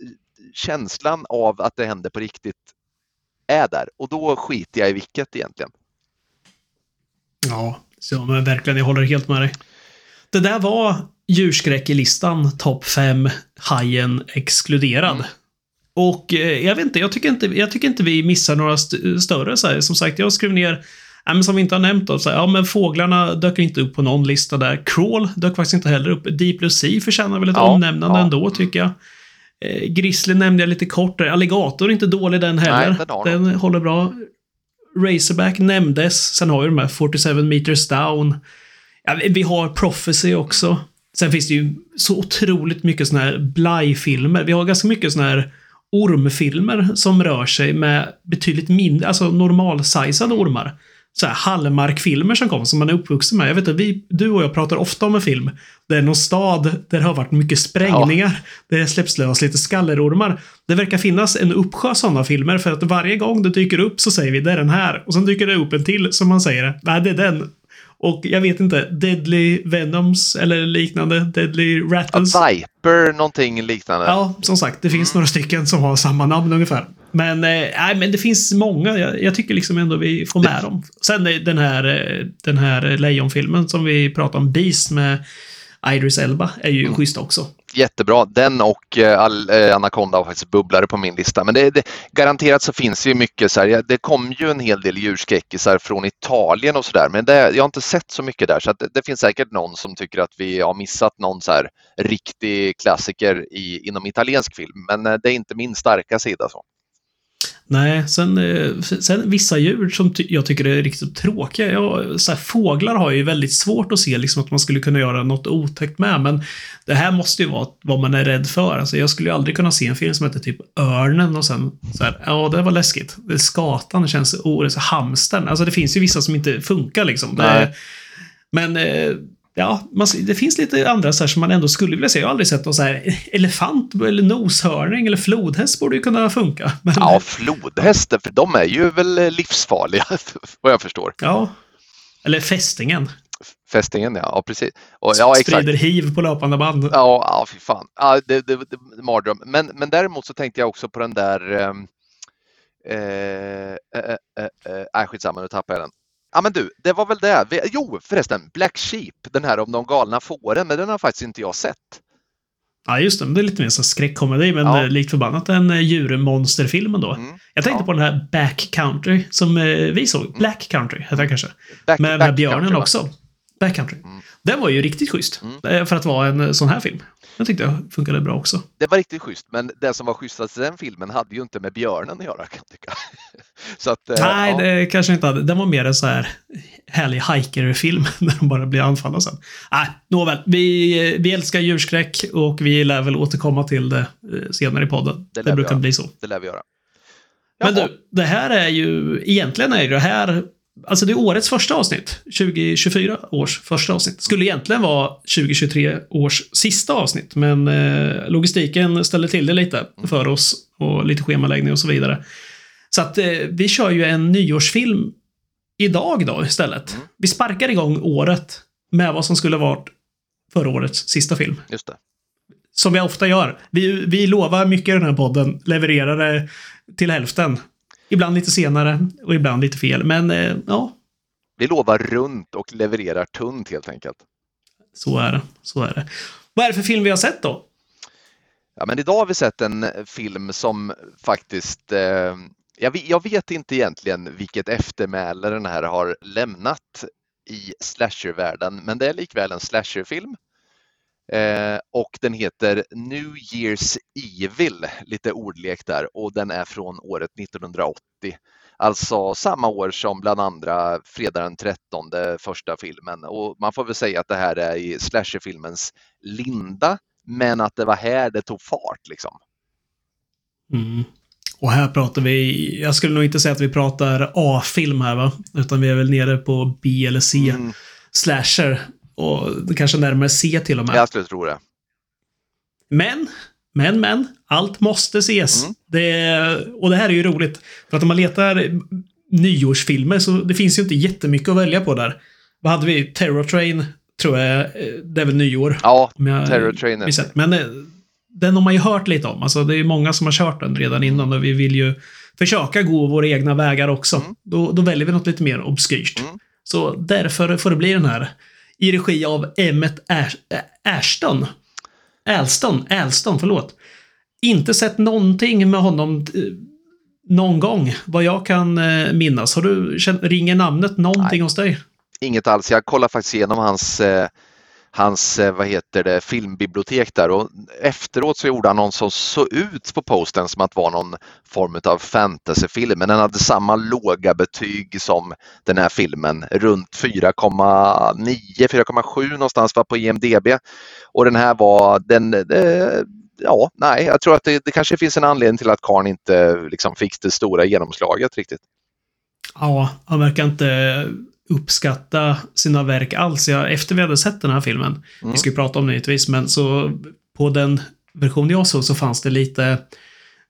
känslan av att det händer på riktigt är där och då skiter jag i vilket egentligen. Ja, så, men verkligen. Jag håller helt med dig. Det där var djurskräck i listan, topp 5, hajen exkluderad. Mm. Och eh, jag vet inte, jag tycker inte, jag tycker inte vi missar några st större. Så här. Som sagt, jag skrev ner, men som vi inte har nämnt, då, så här, ja men fåglarna dök inte upp på någon lista där. Crawl dök faktiskt inte heller upp. Deep Blue Sea förtjänar väl ett Ja, omnämnande ja. ändå, tycker jag. Eh, Grizzly nämnde jag lite kort där. Alligator är inte dålig den heller. Nej, den den håller bra. Razorback nämndes. Sen har vi de här 47 meters down. Ja, vi har Prophecy också. Sen finns det ju så otroligt mycket såna här Bly-filmer. Vi har ganska mycket såna här ormfilmer som rör sig med betydligt mindre, alltså normalsizade ormar. Så här Hallmark-filmer som kom, som man är uppvuxen med. Jag vet att vi, du och jag pratar ofta om en film. Det är någon stad där det har varit mycket sprängningar. Där det släpps lös lite skallerormar. Det verkar finnas en uppsjö sådana filmer för att varje gång det dyker upp så säger vi det är den här. Och sen dyker det upp en till som man säger, nej det är den. Och jag vet inte, Deadly Venoms eller liknande, Deadly Rattles. Viper, någonting liknande. Ja, som sagt, det finns några stycken som har samma namn ungefär. Men, eh, men det finns många. Jag, jag tycker liksom ändå vi får med dem. Sen är den här, eh, den här lejonfilmen som vi pratade om, Beast med Idris Elba, är ju Mm. schysst också. Jättebra. Den och eh, eh Anaconda var faktiskt bubblare på min lista. Men det, det, garanterat så finns det ju mycket så här. ja, Det kom ju en hel del djurskräckisar från Italien och sådär. Men det, jag har inte sett så mycket där. Så att det, det finns säkert någon som tycker att vi har missat någon så här riktig klassiker i, inom italiensk film. Men eh, det är inte min starka sida. Så. Nej, sen, eh, sen vissa djur som ty jag tycker är riktigt tråkiga. Jag, så här, fåglar har jag ju väldigt svårt att se liksom, att man skulle kunna göra något otäckt med. Men det här måste ju vara vad man är rädd för. Alltså, jag skulle ju aldrig kunna se en film som heter typ Örnen och sen så här, ja, det var läskigt. Skatan känns orätt. Hamstern. Alltså det finns ju vissa som inte funkar liksom. Men eh, Ja, man, det finns lite andra så här som man ändå skulle vilja se. Jag har aldrig sett någon så här elefant eller noshörning eller flodhäst borde ju kunna funka. Men, Ja, flodhästar, för de är ju väl eh, livsfarliga vad jag förstår. Ja. Eller fästingen. Fästingen, ja, ja precis. Och, ja, exakt. Sprider hiv på löpande band. Ja, ja fy fan. Ja, det, det, det, mardröm. Men, men däremot så tänkte jag också på den där... ehm, Eh, eh, eh, eh, nej, skitsamma, nu tappade jag den. Ja, men du, det var väl det. Jo, förresten, Black Sheep, den här om de galna fåren, men den har faktiskt inte jag sett. Ja, just det. Men det är lite mer som skräckkomedi, men Ja. ja. likt förbannat en eh, djurmonsterfilmen då. Mm. Jag tänkte Ja. på den här Back Country som eh, vi såg. Black Country heter den kanske. Back, Med, Back med björnen Country, också. Back Country. Mm. Den var ju riktigt schysst. Mm. eh, För att vara en eh, sån här film. Den tyckte jag funkade bra också. Det var riktigt schysst, men det som var schysstast i den filmen hade ju inte med björnen att göra kan jag tycka. Så att, eh, Nej, ja. det kanske inte hade. Den var mer en så här härlig hiker-film när de bara blir anfallna sen. Nej, nåväl. Vi, vi älskar djurskräck och vi lär väl återkomma till det senare i podden. Det Det, brukar bli så. det lär vi göra. Men du, det här är ju... Egentligen är det här Alltså det är årets första avsnitt. 2024 års första avsnitt. Skulle egentligen vara 2023 års sista avsnitt, men eh, logistiken ställer till det lite för oss och lite schemaläggning och så vidare. Så att eh, vi kör ju en nyårsfilm idag då istället. Mm. Vi sparkar igång året med vad som skulle varit förra årets sista film. Just det. Som vi ofta gör. Vi, vi lovar mycket i den här podden, levererar det till hälften. Ibland lite senare och ibland lite fel, men eh, ja, Vi lovar runt och levererar tunt helt enkelt. så är det. Så är det. Vad är det för film vi har sett då? Ja, men idag har vi sett en film som faktiskt, eh, jag, vet, jag vet inte egentligen vilket eftermäle den här har lämnat i slashervärlden, men det är likväl en slasherfilm. Eh, och den heter New Year's Evil, lite ordlek där, och den är från året 1980. Alltså samma år som bland andra Fredag den 13, första filmen. Och man får väl säga att det här är i slasherfilmens linda, men att det var här det tog fart liksom. Mm. Och här pratar vi, jag skulle nog inte säga att vi pratar A-film här va? Utan vi är väl nere på B eller C. Mm, Slasher. Och kanske närmare C till och med. jag skulle tro det. Men, men, men. Allt måste ses. Mm. Det, och det här är ju roligt. För att om man letar nyårsfilmer så det finns ju inte jättemycket att välja på där. Vad hade vi? Terror Train, tror jag. eh, Det är väl nyår. Ja, Terror Train. Men eh, den har man ju hört lite om. Alltså, det är många som har kört den redan innan och vi vill ju försöka gå våra egna vägar också. Mm. Då, då väljer vi något lite mer obskyrt. Mm. Så därför får det bli den här. I regi av Emmet Ashton. Alston, Alston, förlåt. Inte sett någonting med honom eh, någon gång, vad jag kan eh, minnas. Har du, ringer namnet någonting Nej. hos dig? inget alls. Jag kollade faktiskt igenom hans, eh, hans eh, vad heter det, filmbibliotek där och efteråt så gjorde han någon som såg ut på posten som att vara någon form av fantasyfilm. Men den hade samma låga betyg som den här filmen, runt 4,9-4,7 någonstans var på IMDB. Och den här var, den, eh, ja, nej, jag tror att det, det kanske finns en anledning till att Karn inte liksom fick det stora genomslaget riktigt. Ja, han verkar inte uppskatta sina verk alls. Jag, efter vi hade sett den här filmen, Mm. vi ska ju prata om det givetvis, men så på den version jag såg så fanns det lite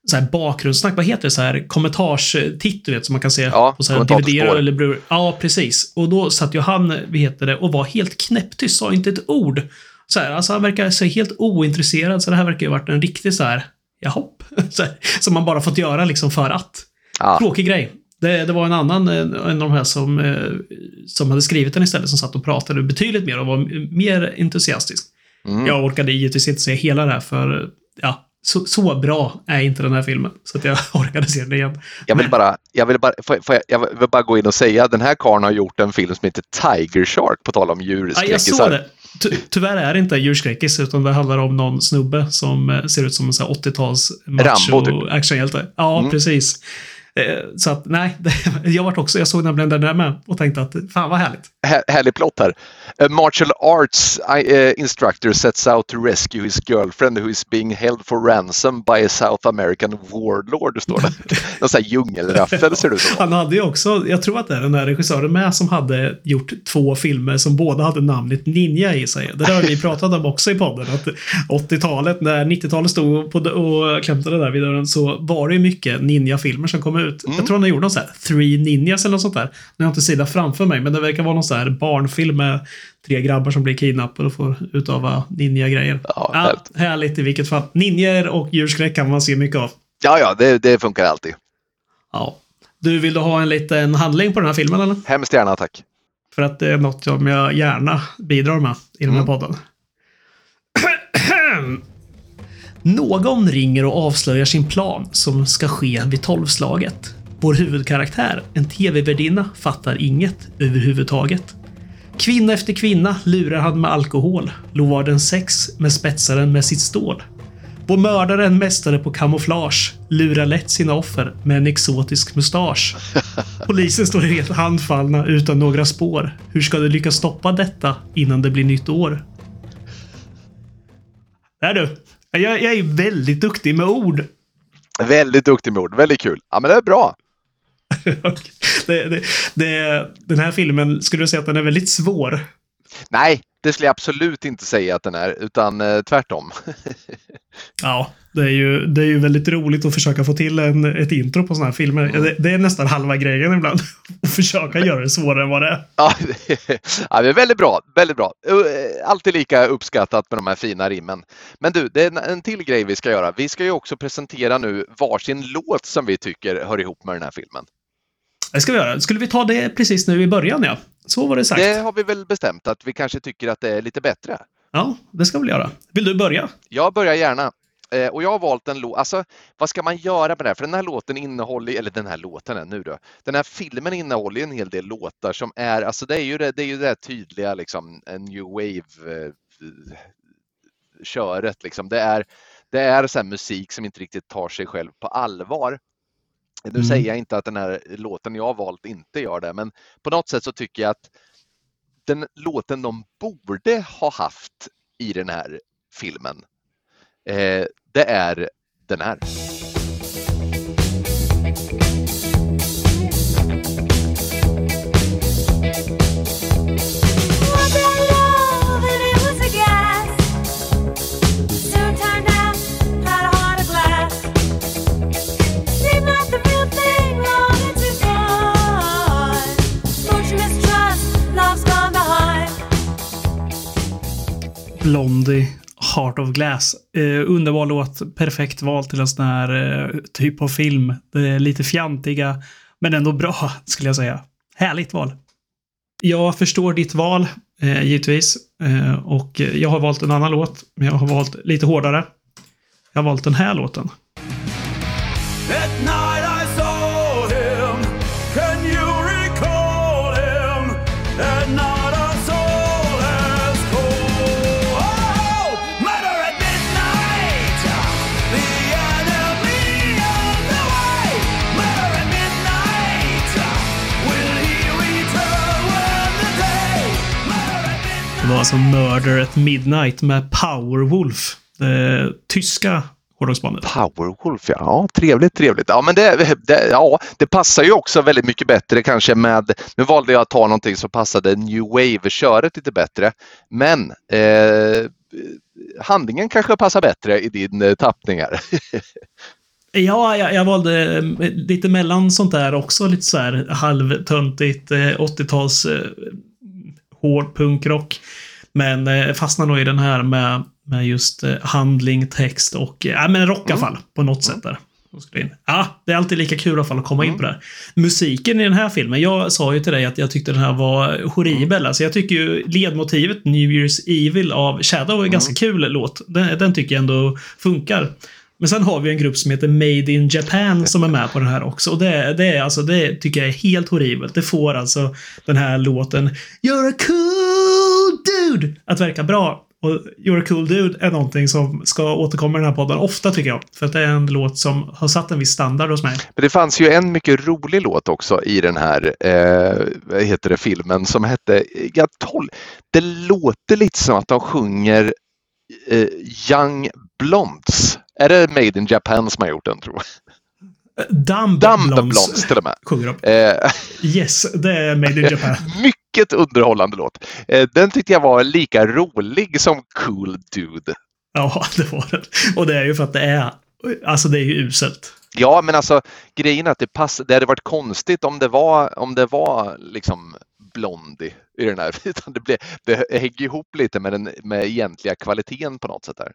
så här bakgrundssnack, vad heter det, så här kommentarstitt, du vet, som man kan se Ja, på så här. DVD eller Blu-ray. Ja, precis. Och då satt ju han, vad heter det, och var helt knäpptyst, sa inte ett ord. Så här, alltså han verkar så helt ointresserad, så det här verkar ju ha varit en riktig så här, jahopp, så här, som man bara fått göra liksom för att. Ja, Tråkig grej. Det, det var en annan, en en av de här som, eh, som hade skrivit den istället, som satt och pratade betydligt mer och var mer entusiastisk. mm. Jag orkade givetvis inte se hela det här för, ja, så, så bra är inte den här filmen. Så att jag orkade se den igen. Jag vill bara, jag vill bara, får, jag- får jag, jag vill bara gå in och säga den här karln har gjort en film som heter Tiger Shark, på tal om Ja, jag djurskräckisar. såg det. Ty, tyvärr är det inte djurskräckis, utan det handlar om någon snubbe som eh, ser ut som en sån här 80-tals Rambo, typ. macho actionhjälte. Ja, Mm. precis. Eh, Så att, nej, jag vart också, jag såg nämligen den där med och tänkte att fan vad härligt. Här, härlig plott här. A martial arts uh, instructor sets out to rescue his girlfriend who is being held for ransom by a South American warlord, står det. Någon sån här djungelraffel ser det ut som. Han hade ju också, jag tror att det är den där regissören med som hade gjort två filmer som båda hade namnet Ninja i sig. Det där har vi pratat om också i podden. Att 80-talet, när 90-talet stod på, och klämtade där vid dörren, så var det ju mycket Ninja-filmer som kom ut. Mm. Jag tror han gjort någon sån här Three Ninjas eller något sånt där. Nu har jag inte sidan framför mig, men det verkar vara någon sån här barnfilm med tre grabbar som blir kidnappade och får utava ninja-grejer. Ja, Ja, härligt. härligt i vilket fall. Ninjor och djurskräck kan man se mycket av. Ja, ja, det, det funkar alltid. Ja. Du, vill du ha en liten handling på den här filmen eller? Hemskt gärna, tack. För att det är något som jag gärna bidrar med i den här Mm. podden. Någon ringer och avslöjar sin plan som ska ske vid tolvslaget. Vår huvudkaraktär, en tv-värdinna, fattar inget överhuvudtaget. Kvinna efter kvinna lurar han med alkohol, lovar den sex men spetsar den med sitt stål. Vår mördare, en mästare på kamouflage, lurar lätt sina offer med en exotisk mustasch. Polisen står helt handfallna utan några spår. Hur ska de lyckas stoppa detta innan det blir nytt år? Där du. Jag, jag är väldigt duktig med ord. Väldigt duktig med ord, väldigt kul. Ja, men det är bra. det, det, det, den här filmen, skulle du säga att den är väldigt svår? Nej, det skulle jag absolut inte säga att den är, utan eh, tvärtom. ja, det är, ju, det är ju väldigt roligt att försöka få till en, ett intro på sådana här filmer. Mm. Det, det, är nästan halva grejen ibland. Att försöka göra det svårare än vad det är. Ja, ja det är väldigt bra. Väldigt bra. Eh, alltid lika uppskattat med de här fina rimmen. Men du, det är en, en till grej vi ska göra. Vi ska ju också presentera nu varsin låt som vi tycker hör ihop med den här filmen. Det ska vi göra. Skulle vi ta det precis nu i början, ja? Så var det sagt. Det har vi väl bestämt att vi kanske tycker att det är lite bättre. Ja, det ska vi göra. Vill du börja? Jag börjar gärna. Eh, och jag har valt en låt, alltså vad ska man göra med det här? För den här låten innehåller, eller den här låten nu då, den här filmen innehåller en hel del låtar som är, alltså det är ju det, det, är ju det tydliga liksom, new wave eh, liksom. Det är, det är så musik som inte riktigt tar sig själv på allvar. Nu mm. säger jag inte att den här låten jag har valt inte gör det, men på något sätt så tycker jag att den låten de borde ha haft i den här filmen, eh, det är den här. Glass. Eh, underbar låt, perfekt val till en sån här eh, typ av film. Det är lite fjantiga, men ändå bra, skulle jag säga. Härligt val. Jag förstår ditt val, eh, givetvis. Eh, och jag har valt en annan låt, men jag har valt lite hårdare. Jag har valt den här låten. Det var alltså Murder at Midnight med Powerwolf. Det tyska hårdrocksbandet. Powerwolf, ja. ja. Trevligt, trevligt. Ja, men det, det, ja, det passar ju också väldigt mycket bättre kanske med... Nu valde jag att ta någonting som passade New Wave-köret lite bättre. Men eh, handlingen kanske passar bättre i din eh, tappning här. Ja, jag, jag, valde eh, lite mellan sånt där också. Lite så här halvtöntigt 80-tals eh, hård punkrock. Men eh, fastnar nog i den här med, med just eh, handling, text och eh, men rock i alla mm. fall på något sätt där. Ja, det är alltid lika kul i alla fall att komma in mm. på det här. Musiken i den här filmen. Jag sa ju till dig att jag tyckte den här var horribel. Mm. Alltså jag tycker ju ledmotivet New Year's Evil av Shadow är en ganska kul låt. Den, den tycker jag ändå funkar. Men sen har vi en grupp som heter Made in Japan som är med på den här också. Och det, det, är alltså, det tycker jag är helt horribelt. Det får alltså den här låten You're a cool dude att verka bra. Och You're a cool dude är någonting som ska återkomma i den här podden ofta tycker jag. För att det är en låt som har satt en viss standard hos mig. Men det fanns ju en mycket rolig låt också i den här eh, vad heter det, filmen som hette Gatol. Det låter lite som att de sjunger eh, Young Blondes är det Made in Japan som har gjort den tror jag? Blondes till och med. Sjunger de. Eh. Yes, det är Made in Japan. Mycket underhållande låt. Eh, den tyckte jag var lika rolig som Cool Dude. Ja, det var den. Och det är ju för att det är, alltså det är ju uselt. Ja, men alltså grejen är att det passar. Det hade varit konstigt om det var, om det var liksom Blondie i den här. det, blev, det hänger ihop lite med den med egentliga kvaliteten på något sätt där.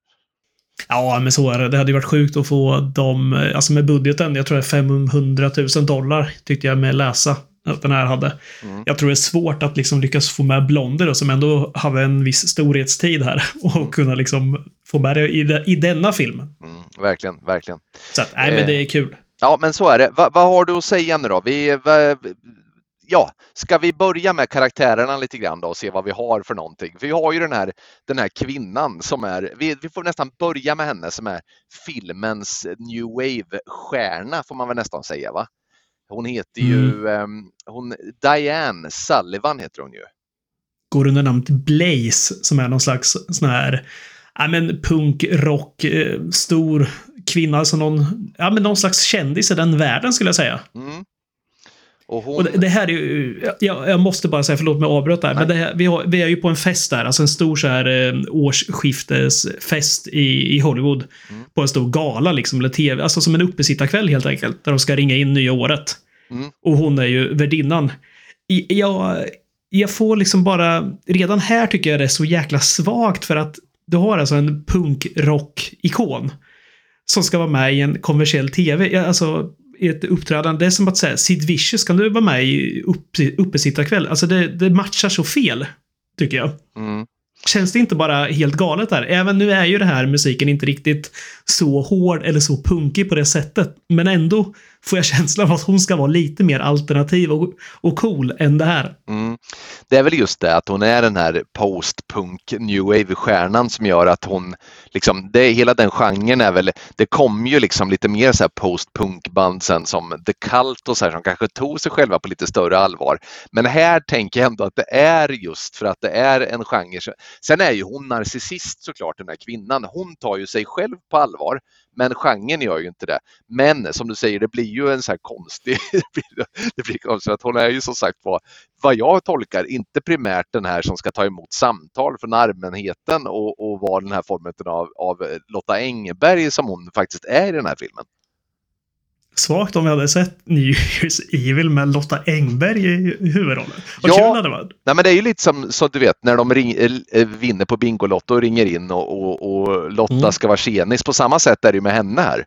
Ja, men så är det. Det hade ju varit sjukt att få dem, alltså med budgeten, jag tror det är 500 000 dollar tyckte jag med läsa att den här hade. Mm. Jag tror det är svårt att liksom lyckas få med Blonder då, som ändå hade en viss storhetstid här och mm. kunna liksom få med det i, i denna film. Mm, verkligen, verkligen. Så att, nej, men det är kul. Ja, men så är det. Va, vad har du att säga nu då? Vi, va, ja, ska vi börja med karaktärerna lite grann då och se vad vi har för någonting? Vi har ju den här, den här kvinnan som är, vi, vi får nästan börja med henne som är filmens new wave-stjärna får man väl nästan säga va? Hon heter ju, mm. um, hon, Diane Sullivan heter hon ju. Går under namnet Blaze som är någon slags sån här, ja men punk, rock, eh, stor kvinna, alltså någon, ja men någon slags kändis i den världen skulle jag säga. Mm. Och hon... Och det, här är ju, jag, jag måste bara säga, förlåt mig avbröt där, men det här, vi, har, vi är ju på en fest där, alltså en stor så här eh, årsskiftesfest i, i Hollywood. Mm. På en stor gala liksom, eller tv, alltså som en uppesittarkväll helt enkelt, där de ska ringa in nya året. Mm. Och hon är ju värdinnan. Jag, jag får liksom bara, redan här tycker jag det är så jäkla svagt för att du har alltså en punkrock-ikon som ska vara med i en kommersiell tv. Alltså, ett uppträdande. Det är som att säga Sid Vicious, kan du vara med i upp, uppesittarkväll? Alltså det, det matchar så fel, tycker jag. Mm. Känns det inte bara helt galet där? Även nu är ju det här musiken inte riktigt så hård eller så punkig på det sättet. Men ändå får jag känslan av att hon ska vara lite mer alternativ och, och cool än det här. Mm. Det är väl just det att hon är den här post-punk new wave-stjärnan som gör att hon, liksom, det, hela den genren är väl, det kom ju liksom lite mer så här post-punk-band sen som The Cult och så här som kanske tog sig själva på lite större allvar. Men här tänker jag ändå att det är just för att det är en genre. Sen är ju hon narcissist såklart den här kvinnan. Hon tar ju sig själv på allvar. Men genren gör ju inte det. Men som du säger, det blir ju en så här konstig... det blir, konstigt att hon är ju som sagt vad, vad jag tolkar inte primärt den här som ska ta emot samtal från allmänheten och, och vara den här formen av, av Lotta Engberg som hon faktiskt är i den här filmen. Svagt om vi hade sett New Year's Evil med Lotta Engberg i huvudrollen. Vad Ja. kul det hade varit. Nej, men det är ju lite som, som du vet när de ring, eh, vinner på Bingolotto och ringer in och, och, och Lotta Mm. ska vara tjenis. På samma sätt är det ju med henne här.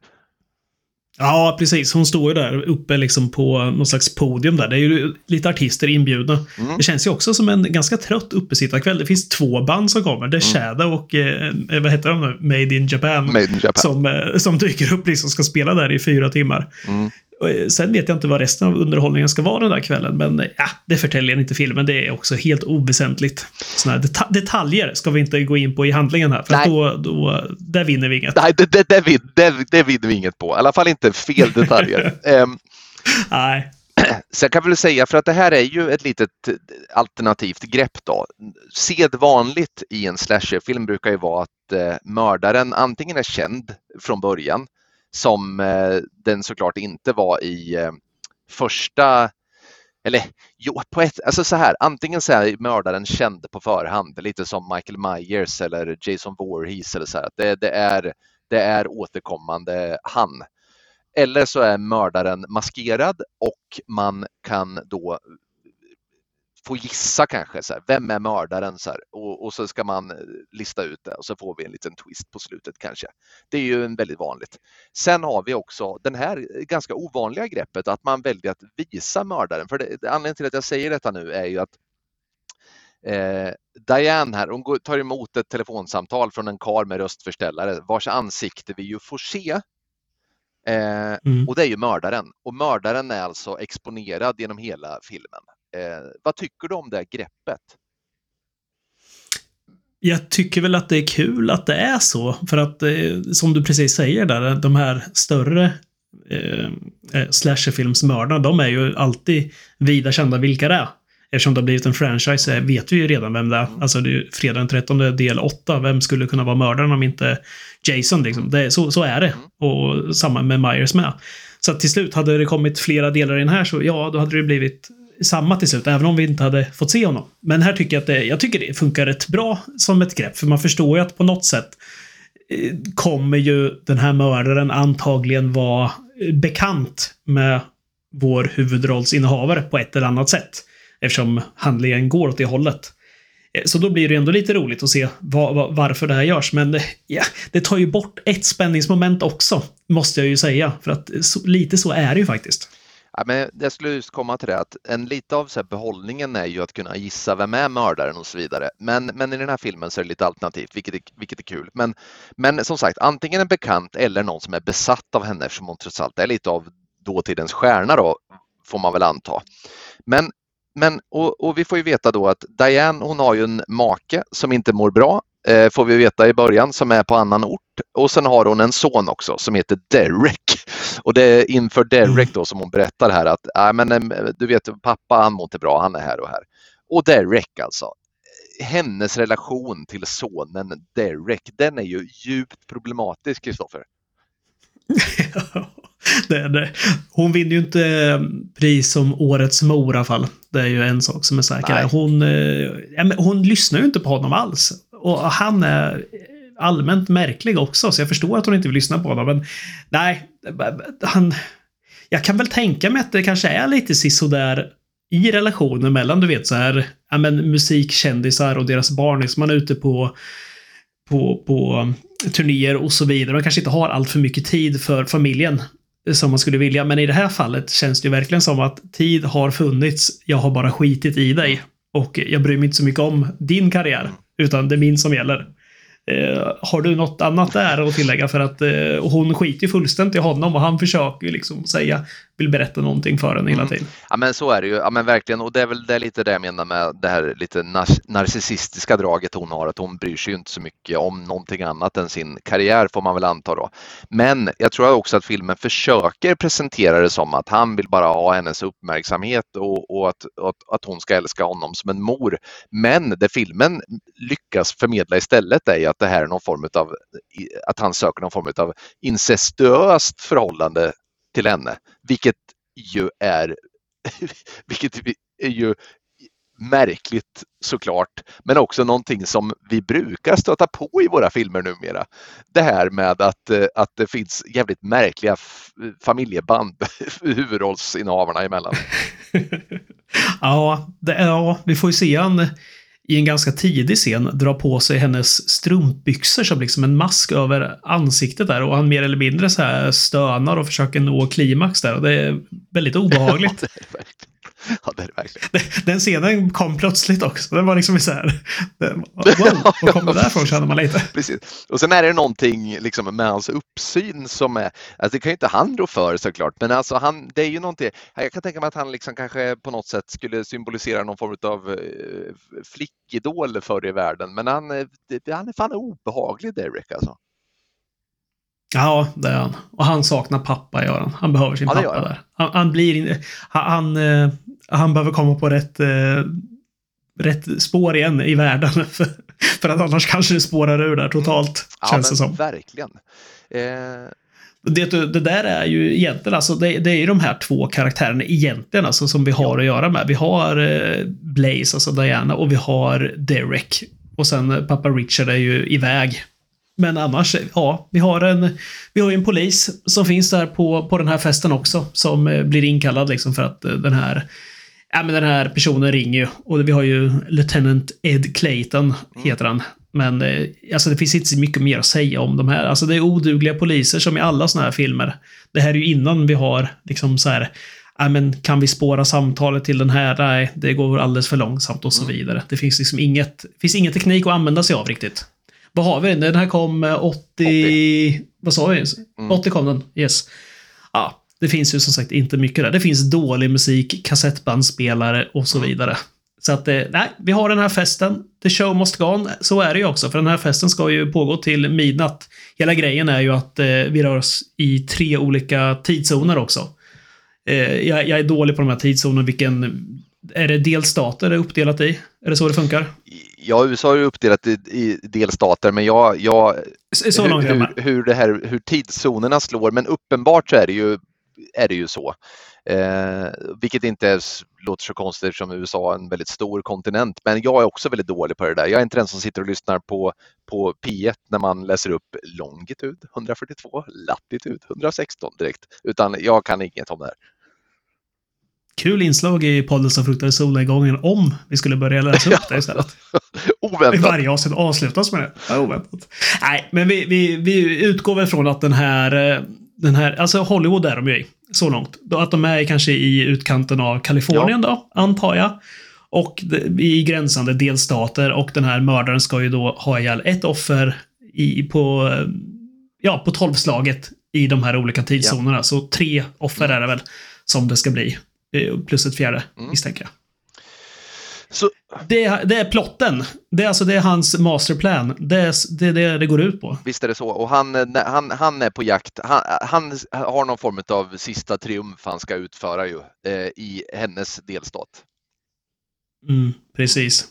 Ja, precis. Hon står ju där uppe liksom på någon slags podium där. Det är ju lite artister inbjudna. Mm. Det känns ju också som en ganska trött uppesittarkväll. Det finns två band som kommer. Det är Shadow och, eh, vad heter de nu? Made in Japan. Made in Japan. Som, eh, som dyker upp liksom ska spela där i fyra timmar. Mm. Eh, Sen vet jag inte vad resten av underhållningen ska vara den där kvällen, men eh, ja, det förtäljer inte filmen. Det är också helt oväsentligt. Såna deta detaljer ska vi inte gå in på i handlingen här, för Nej. då, då, där vinner vi inget. Nej, det, det, det, vin- det, det vinner vi inget på. I alla fall inte fel detaljer. Ehm, Nej. Sen kan vi väl säga, för att det här är ju ett litet alternativt grepp då. Sedvanligt i en slasherfilm brukar ju vara att eh, mördaren antingen är känd från början, som eh, den såklart inte var i eh, första eller jo, på ett, alltså så här, antingen så är mördaren känd på förhand, lite som Michael Myers eller Jason Voorhees eller så här. Det, det, är, det är återkommande han. Eller så är mördaren maskerad och man kan då få gissa kanske, så här, vem är mördaren? Så här, och, och så ska man eh, lista ut det och så får vi en liten twist på slutet kanske. Det är ju en väldigt vanligt. Sen har vi också den här ganska ovanliga greppet att man väljer att visa mördaren. För det, anledningen till att jag säger detta nu är ju att eh, Diane här, hon tar emot ett telefonsamtal från en kar med röstförställare vars ansikte vi ju får se. Eh, Mm. och det är ju mördaren. Och mördaren är alltså exponerad genom hela filmen. Eh, vad tycker du om det greppet? Jag tycker väl att det är kul att det är så. För att, eh, som du precis säger där, de här större eh, eh, slasherfilmsmördarna, de är ju alltid vida kända vilka det är. Eftersom det har blivit en franchise eh, vet vi ju redan vem det är. Alltså det är ju fredag den 13 del 8. Vem skulle kunna vara mördaren om inte Jason liksom? Det, så, så är det. Och samma med Myers med. Så till slut, hade det kommit flera delar i den här så ja, då hade det blivit samma till slut, även om vi inte hade fått se honom. Men här tycker jag att det, jag tycker det funkar rätt bra som ett grepp, för man förstår ju att på något sätt eh, kommer ju den här mördaren antagligen vara eh, bekant med vår huvudrollsinnehavare på ett eller annat sätt. Eftersom handlingen går åt det hållet. Eh, så då blir det ändå lite roligt att se var, var, varför det här görs. Men ja, det tar ju bort ett spänningsmoment också, måste jag ju säga. För att så, lite så är det ju faktiskt. Ja, men jag skulle just komma till det att en lite av så här behållningen är ju att kunna gissa vem är mördaren och så vidare. Men, men i den här filmen så är det lite alternativt, vilket är, vilket är kul. Men, men som sagt, antingen en bekant eller någon som är besatt av henne eftersom hon trots allt är lite av dåtidens stjärna då, får man väl anta. Men, men och, och vi får ju veta då att Diane, hon har ju en make som inte mår bra, får vi veta i början, som är på annan ort. Och sen har hon en son också som heter Derek. Och det är inför Derek då som hon berättar här att äh, men, eh, du vet pappa han mår inte bra, han är här och här. Och Derek alltså. Hennes relation till sonen Derek, den är ju djupt problematisk Kristoffer. det, det. Hon vinner ju inte eh, pris som årets mor i alla fall. Det är ju en sak som är säker. Hon, eh, hon lyssnar ju inte på honom alls. Och han är allmänt märklig också, så jag förstår att hon inte vill lyssna på honom. Men nej, han... Jag kan väl tänka mig att det kanske är lite sisådär i relationen mellan, du vet, så här, ja men musikkändisar och deras barn. Liksom man är ute på, på, på turnéer och så vidare. Man kanske inte har allt för mycket tid för familjen som man skulle vilja. Men i det här fallet känns det ju verkligen som att tid har funnits. Jag har bara skitit i dig. Och jag bryr mig inte så mycket om din karriär. Utan det är min som gäller. Eh, har du något annat där att tillägga? För att eh, hon skiter ju fullständigt i honom och han försöker ju liksom säga, vill berätta någonting för henne hela mm. tiden. Mm. Ja men så är det ju, ja men verkligen och det är väl det är lite det jag menar med det här lite nar narcissistiska draget hon har, att hon bryr sig ju inte så mycket om någonting annat än sin karriär får man väl anta då. Men jag tror också att filmen försöker presentera det som att han vill bara ha hennes uppmärksamhet och, och att, att, att hon ska älska honom som en mor. Men det filmen lyckas förmedla istället är att det här är någon form av, att han söker någon form av incestuöst förhållande till henne, vilket ju är, vilket är ju märkligt såklart, men också någonting som vi brukar stöta på i våra filmer numera. Det här med att, eh, att det finns jävligt märkliga familjeband huvudrollsinnehavarna emellan. ja, det, ja, vi får ju se en i en ganska tidig scen dra på sig hennes strumpbyxor som liksom en mask över ansiktet där och han mer eller mindre så här stönar och försöker nå klimax där och det är väldigt obehagligt. Ja, det är det verkligen. Den scenen kom plötsligt också. Den var liksom så här... Wow, var kom det där ifrån känner man lite. Precis. Och sen är det någonting liksom med hans uppsyn som är... Alltså det kan ju inte han rå för såklart, men alltså han, det är ju någonting... Jag kan tänka mig att han liksom kanske på något sätt skulle symbolisera någon form av eh, flickidol förr i världen, men han, han är fan obehaglig, Derek alltså. Ja, det är han. Och han saknar pappa, gör han. Han behöver sin ja, pappa där. Han, han blir... Han, han, eh, han behöver komma på rätt, eh, rätt spår igen i världen. För, för att annars kanske det spårar ur där totalt. Ja, känns det som. verkligen. Eh... Det, det där är ju egentligen, alltså det, det är ju de här två karaktärerna egentligen alltså som vi har att göra med. Vi har eh, Blaze, alltså Diana, och vi har Derek. Och sen pappa Richard är ju iväg men annars, ja, vi har en, vi har en polis som finns där på, på den här festen också. Som eh, blir inkallad liksom för att eh, den här, ja men den här personen ringer ju. Och vi har ju Lieutenant Ed Clayton, heter han. Men eh, alltså det finns inte så mycket mer att säga om de här. Alltså det är odugliga poliser som i alla såna här filmer. Det här är ju innan vi har liksom så här Ja, men kan vi spåra samtalet till den här? Nej, det går alldeles för långsamt och så mm. vidare. Det finns liksom inget, finns ingen teknik att använda sig av riktigt. Vad har vi? Den här kom 80... 80. Vad sa vi? Mm. 80 kom den. Yes. Ja, det finns ju som sagt inte mycket där. Det finns dålig musik, kassettbandspelare och så vidare. Så att, eh, nej, vi har den här festen. The show must go on. Så är det ju också, för den här festen ska ju pågå till midnatt. Hela grejen är ju att eh, vi rör oss i tre olika tidszoner också. Eh, jag, jag, är dålig på de här tidszonerna, vilken... Är det delstater det är uppdelat i? Är det så det funkar? Ja, USA är uppdelat i, i delstater, men jag, jag så hur, hur, hur, det här, hur tidszonerna slår, men uppenbart så är det ju, är det ju så. Eh, vilket inte är, låter så konstigt eftersom USA är en väldigt stor kontinent. Men jag är också väldigt dålig på det där. Jag är inte den som sitter och lyssnar på, på P1 när man läser upp longitud 142, latitud 116 direkt, utan jag kan inget om det här kul inslag i podden som fruktade solnedgången om vi skulle börja läsa upp det istället. oväntat. I varje avsnitt avslutas med det. Ja, oväntat. Nej, men vi, vi, vi utgår väl från att den här, eh, den här, alltså Hollywood är de ju i, så långt. Att de är kanske i utkanten av Kalifornien ja. då, antar jag. Och i gränsande delstater och den här mördaren ska ju då ha ihjäl ett offer i, på, ja, på tolvslaget i de här olika tidszonerna. Ja. Så tre offer är det väl som det ska bli. Eh, plus ett fjärde, mm. misstänker jag. Så... Det, det, är plotten. Det är, alltså, det är hans masterplan. Det är det, det det går ut på. Visst är det så. Och han, han, han är på jakt. Han, han har någon form av sista triumf han ska utföra ju, eh, i hennes delstat. Mm, precis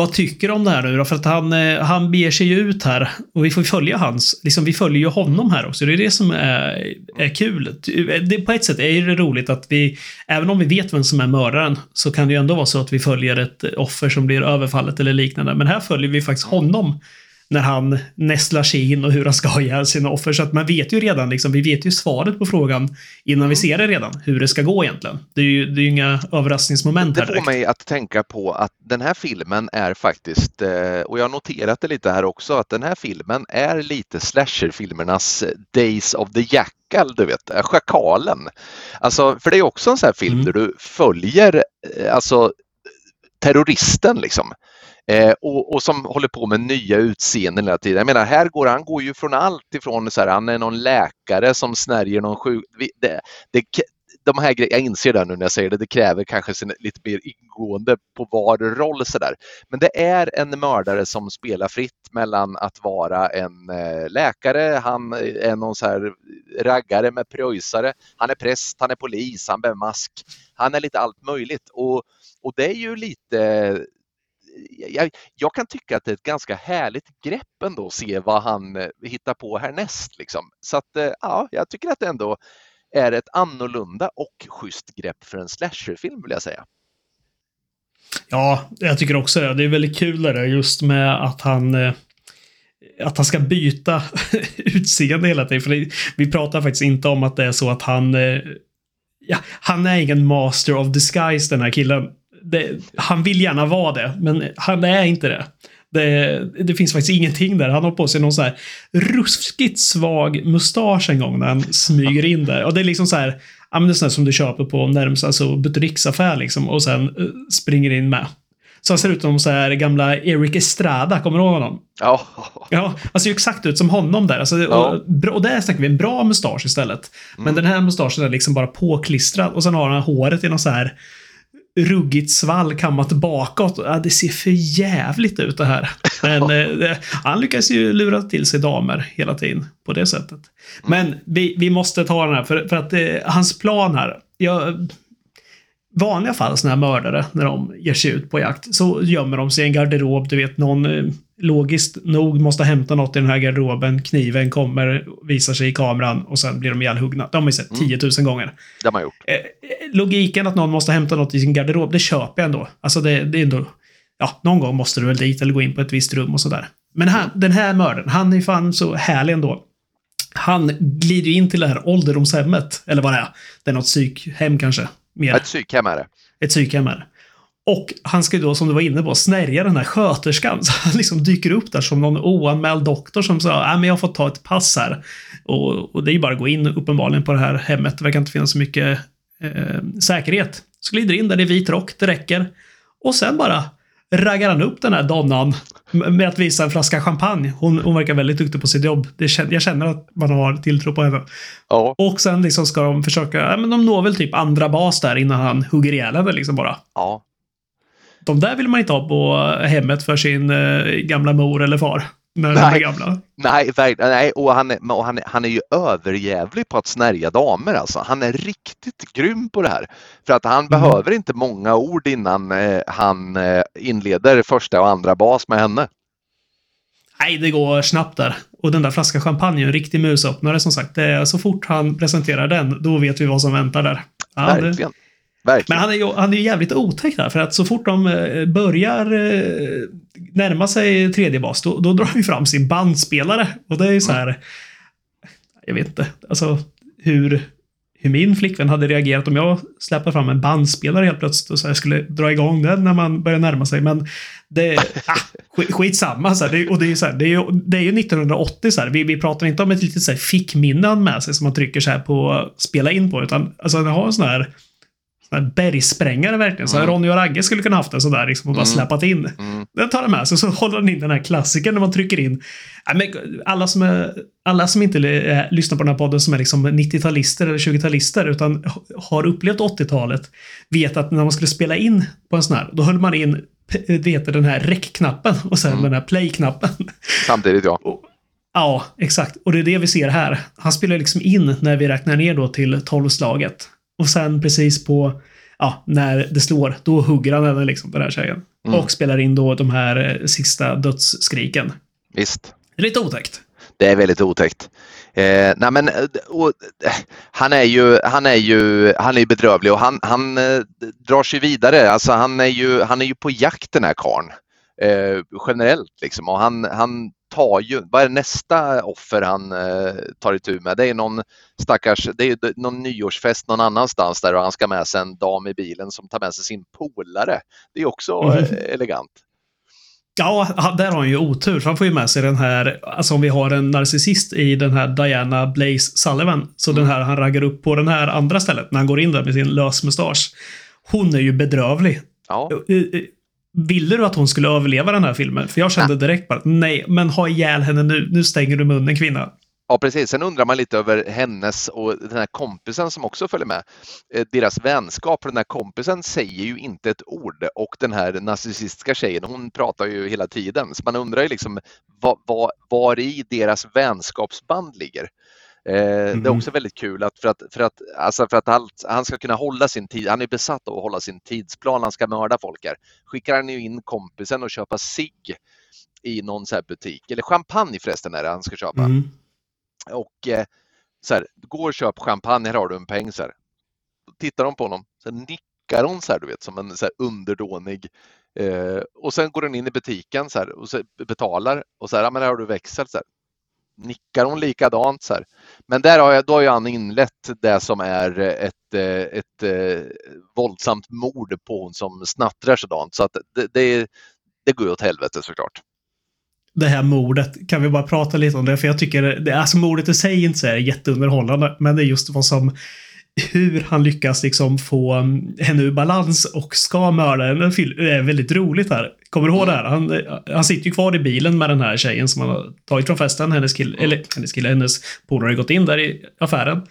vad tycker du om det här nu då? För att han, eh, han beger sig ju ut här och vi får följa hans, liksom vi följer ju honom här också. Det är det som är, är kul. Det, på ett sätt är det roligt att vi, även om vi vet vem som är mördaren, så kan det ju ändå vara så att vi följer ett offer som blir överfallet eller liknande. Men här följer vi faktiskt honom när han nästlar sig in och hur han ska ha ihjäl sina offer. Så att man vet ju redan, liksom, vi vet ju svaret på frågan innan vi ser det redan, hur det ska gå egentligen. Det är ju, det är ju inga överraskningsmoment Det här får direkt. mig att tänka på att den här filmen är faktiskt, eh, och jag har noterat det lite här också, att den här filmen är lite slasherfilmernas Days of the Jackal, du vet, eh, Schakalen. Alltså, för det är också en sån här film Mm. där du följer eh, alltså terroristen liksom. Eh, och, och som håller på med nya utseenden hela tiden. Jag menar, här går han går ju från allt ifrån så här, han är någon läkare som snärjer någon sjuk... Det, det, de här grejerna, jag inser det nu när jag säger det, det kräver kanske sin, lite mer ingående på var roll sådär. Men det är en mördare som spelar fritt mellan att vara en eh, läkare, han är någon så här raggare med pröjsare, han är präst, han är polis, han bär mask, han är lite allt möjligt. Och, och det är ju lite jag, jag kan tycka att det är ett ganska härligt grepp ändå att se vad han eh, hittar på härnäst. Liksom. Så att, eh, ja, jag tycker att det ändå är ett annorlunda och schysst grepp för en slasherfilm vill jag säga. Ja, jag tycker också det. Det är väldigt kul det där just med att han eh, att han ska byta utseende hela tiden. För det, vi pratar faktiskt inte om att det är så att han ja, han är ingen master of disguise den här killen. Det, han vill gärna vara det, men han är inte det. Det, det finns faktiskt ingenting där. Han har på sig någon så här ruskigt svag mustasch en gång när han smyger in där. Och det är liksom så här, ja men det är sånt som du köper på närmsta alltså, butiksaffär liksom och sen eh, springer in med. Så han ser ut som så här gamla Eric Estrada, kommer du ihåg honom? Ja, Ja, han ser ju exakt ut som honom där. Alltså, Ja. och, och där snackar vi en bra mustasch istället. Men Mm. den här mustaschen är liksom bara påklistrad och sen har han håret i någon så här ruggigt svall kammat bakåt. Ja, det ser för jävligt ut det här. Men eh, han lyckas ju lura till sig damer hela tiden på det sättet. Men vi, vi måste ta den här, för, för att eh, hans plan här. Jag, vanliga fall, såna här mördare, när de ger sig ut på jakt, så gömmer de sig i en garderob. Du vet, någon eh, logiskt nog måste hämta något i den här garderoben. Kniven kommer, visar sig i kameran och sen blir de ihjälhuggna. Det har man ju sett 10 000 gånger. det har man gjort. Eh, logiken att någon måste hämta något i sin garderob, det köper jag ändå. Alltså det, det är ändå... Ja, någon gång måste du väl dit eller gå in på ett visst rum och sådär. Men han, den här mördaren, han är fan så härlig ändå. Han glider ju in till det här ålderdomshemmet, eller vad det är. Det är något psykhem kanske. Mer. Ett psykhem är det. Ett psykhem är det. Och han ska ju då, som du var inne på, snärja den här sköterskan. Så han liksom dyker upp där som någon oanmäld doktor som sa att men jag får ta ett pass här. Och, och det är ju bara att gå in uppenbarligen på det här hemmet. Det verkar inte finnas så mycket eh, säkerhet. Så glider in där i vit rock, det räcker. Och sen bara raggar han upp den här donnan med att visa en flaska champagne. Hon, hon verkar väldigt duktig på sitt jobb. Det, jag känner att man har tilltro på henne. Ja, Och sen liksom ska de försöka, ja, men de når väl typ andra bas där innan han hugger ihjäl henne liksom bara. ja. De där vill man inte ha på hemmet för sin eh, gamla mor eller far. När de är Nej. gamla. Nej, verkligen. Nej, och han är, och han är, han är ju överjävlig på att snärja damer alltså. Han är riktigt grym på det här. För att han behöver inte många ord innan eh, han eh, inleder första och andra bas med henne. Nej, det går snabbt där. Och den där flaskan champagne är en riktig musöppnare som sagt. Det är, så fort han presenterar den, då vet vi vad som väntar där. Ja, det, Verkligen. Men han är ju han är ju jävligt otäck där, för att så fort de eh, börjar eh, närma sig tredje bas, då, då drar han ju fram sin bandspelare. Och det är ju så här... Jag vet inte, alltså hur, hur min flickvän hade reagerat om jag släppte fram en bandspelare helt plötsligt och så här skulle dra igång den när man börjar närma sig. Men det... Ah, skitsamma. Så här, det, och det är ju så här, det är ju, det är ju 1980 så här. Vi, vi pratar inte om ett litet så här fickminne han med sig som man trycker så här på spela in på, utan alltså han har en sån här sån här bergsprängare verkligen. Så Mm. Ronny och Ragge skulle kunna haft en sån där liksom, och bara Mm. släpat in. Mm. Den tar han med sig så håller han in den här klassikern när man trycker in. Alla, som är, alla som inte eh, lyssnar på den här podden som är liksom 90-talister eller 20-talister utan ha- har upplevt 80-talet vet att när man skulle spela in på en sån här, då höll man in vet den här rec-knappen och sen Mm. den här play-knappen. Samtidigt ja. Och, ja, exakt. Och det är det vi ser här. Han spelar liksom in när vi räknar ner då till tolvslaget. Och sen precis på, ja, när det slår, då hugger han henne liksom, den här tjejen. Mm. Och spelar in då de här eh, sista dödsskriken. Visst. Det är lite otäckt. Det är väldigt otäckt. Eh, nej men, eh, och, eh, han är ju, han är ju, han är bedrövlig och han, han eh, drar sig vidare. Alltså han är ju, han är ju på jakt den här karln. Eh, generellt liksom och han, han tar ju, vad är nästa offer han eh, tar itu med? Det är någon stackars, det är någon nyårsfest någon annanstans där och han ska med sig en dam i bilen som tar med sig sin polare. Det är också Mhm. eh, elegant. Ja, där har han ju otur. Han får ju med sig den här, alltså om vi har en narcissist i den här Diana Blaze Sullivan. Så den här han raggar upp på den här andra stället när han går in där med sin lösmustasch. Hon är ju bedrövlig. Ja. Ville du att hon skulle överleva den här filmen? För jag kände direkt bara, nej, men ha ihjäl henne nu. Nu stänger du munnen kvinna. Ja precis, sen undrar man lite över hennes och den här kompisen som också följer med. Eh, Deras vänskap, för den här kompisen säger ju inte ett ord och den här narcissistiska tjejen hon pratar ju hela tiden. Så man undrar ju liksom vad, vad, var i deras vänskapsband ligger. Eh, Det är Mhm. också väldigt kul att för att, för att, alltså för att allt, han ska kunna hålla sin tid, han är besatt av att hålla sin tidsplan, han ska mörda folk här. Skickar han ju in kompisen och köpa cigg i någon så här butik, eller champagne förresten är det han ska köpa Mm. och eh, så här, gå och köp champagne, här har du en peng. Så här. Tittar de på honom, sen nickar hon så här, du vet, som en så här, underdånig. Eh, och sen går hon in i butiken så här, och så betalar och så här, ja, men här har du växel. Så här. Nickar hon likadant så här. Men där har jag, då har ju han inlett det som är ett, eh, ett, ett våldsamt mord på hon som snattrar sådant. Så att det, det, det går ju åt helvete såklart. det här mordet. Kan vi bara prata lite om det? För jag tycker, det, alltså mordet i sig är inte så jätteunderhållande, men det är just vad som hur han lyckas liksom få henne ur balans och ska mörda henne. Det är väldigt roligt här. Kommer du ihåg det här? Han, han sitter ju kvar i bilen med den här tjejen som han har tagit från festen. Hennes kille, eller hennes kille, hennes polare har gått in där i affären.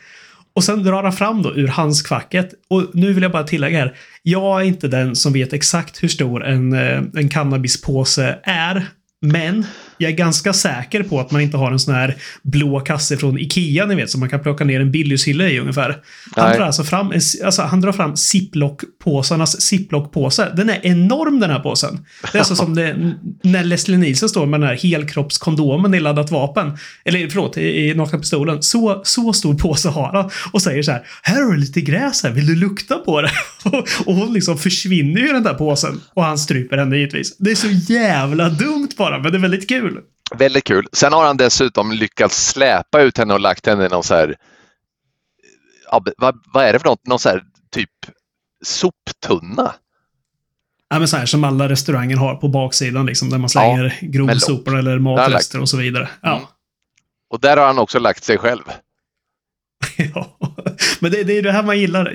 Och sen drar han fram då ur handskfacket. Och nu vill jag bara tillägga här. Jag är inte den som vet exakt hur stor en, eh, en cannabispåse är. Men jag är ganska säker på att man inte har en sån här blå kasse från Ikea, ni vet, som man kan plocka ner en Billyshylla i ungefär. Han Nej. drar alltså fram, alltså, han drar fram ziplock-påsarnas ziplock-påse. Den är enorm den här påsen. Det är alltså som det, när Leslie Nielsen står med den här helkroppskondomen i laddat vapen. Eller förlåt, i, i nakna pistolen. Så, så stor påse har han. Och säger så här, här har du lite gräs här, vill du lukta på det? och hon liksom försvinner ju i den där påsen. Och han stryper henne givetvis. Det är så jävla dumt bara, men det är väldigt kul. Väldigt kul. Sen har han dessutom lyckats släpa ut henne och lagt henne i någon så här, ja, vad, vad är det för något, någon så här typ soptunna? Ja, men så här som alla restauranger har på baksidan, liksom, där man slänger med grovsopor eller matrester och så vidare. Ja. Mm. Och där har han också lagt sig själv. Ja, men det, det är det här man gillar.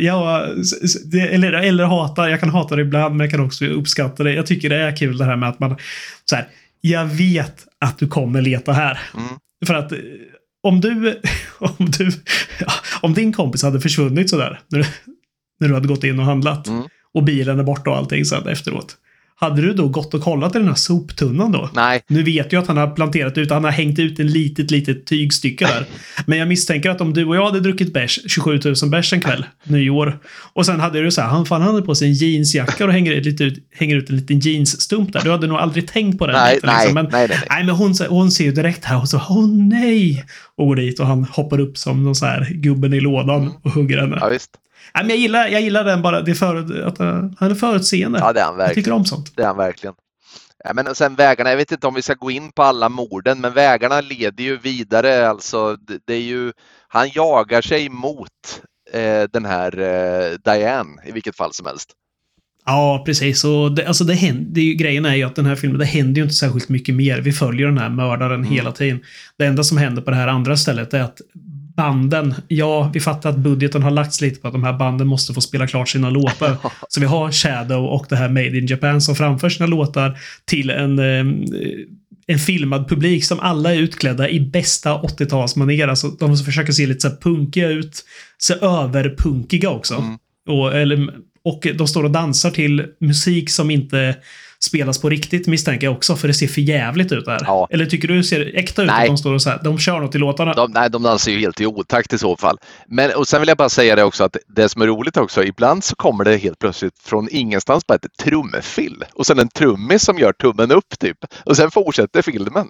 S- det, eller, eller hatar. Jag kan hata det ibland, men jag kan också uppskatta det. Jag tycker det är kul det här med att man... Så här, jag vet att du kommer leta här. Mm. För att eh, om du... Om, du om din kompis hade försvunnit sådär, när du, när du hade gått in och handlat, Mm. och bilen är borta och allting sen efteråt. Hade du då gått och kollat i den här soptunnan då? Nej, Nu vet jag att han har planterat ut, han har hängt ut en litet, litet tygstycke där. Men jag misstänker att om du och jag hade druckit bärs, 27 000 bärs en kväll, nyår, och sen hade du så här, han fan hade på sig en jeansjacka och hänger, ut ut, hänger ut en liten jeansstump där. Du hade nog aldrig tänkt på den nej, biten, nej, liksom. nej, Men, nej, nej. nej, men hon, hon ser ju direkt här och så, åh nej! Och går dit och han hoppar upp som någon så här gubben i lådan och hugger henne. Ja, visst. Nej, men jag gillar, jag gillar den bara, det för, att uh, han är förutseende. Ja, det är han jag tycker verkligen. om sånt. Det är han verkligen. Ja, men sen vägarna, jag vet inte om vi ska gå in på alla morden, men vägarna leder ju vidare. Alltså, det, det är ju, han jagar sig mot eh, den här eh, Diane i vilket fall som helst. Ja, precis. Och det, alltså det händer, det är ju, grejen är ju att den här filmen, det händer ju inte särskilt mycket mer. Vi följer den här mördaren Mm. hela tiden. Det enda som händer på det här andra stället är att banden, ja, vi fattar att budgeten har lagts lite på att de här banden måste få spela klart sina låtar. Så vi har Shadow och det här Made in Japan som framför sina låtar till en, eh, en filmad publik som alla är utklädda i bästa 80-talsmanér. Alltså, de försöker se lite så punkiga ut, se överpunkiga också. Mm. Och, eller, och de står och dansar till musik som inte spelas på riktigt misstänker jag också, för det ser för jävligt ut där. Ja. Eller tycker du det ser äkta ut Nej. att de står och så här, de kör något i låtarna? De, nej, de dansar ju helt i otakt i så fall. Men, och sen vill jag bara säga det också att det som är roligt också, ibland så kommer det helt plötsligt från ingenstans bara ett trumfill och sen en trummis som gör tummen upp typ. Och sen fortsätter filmen.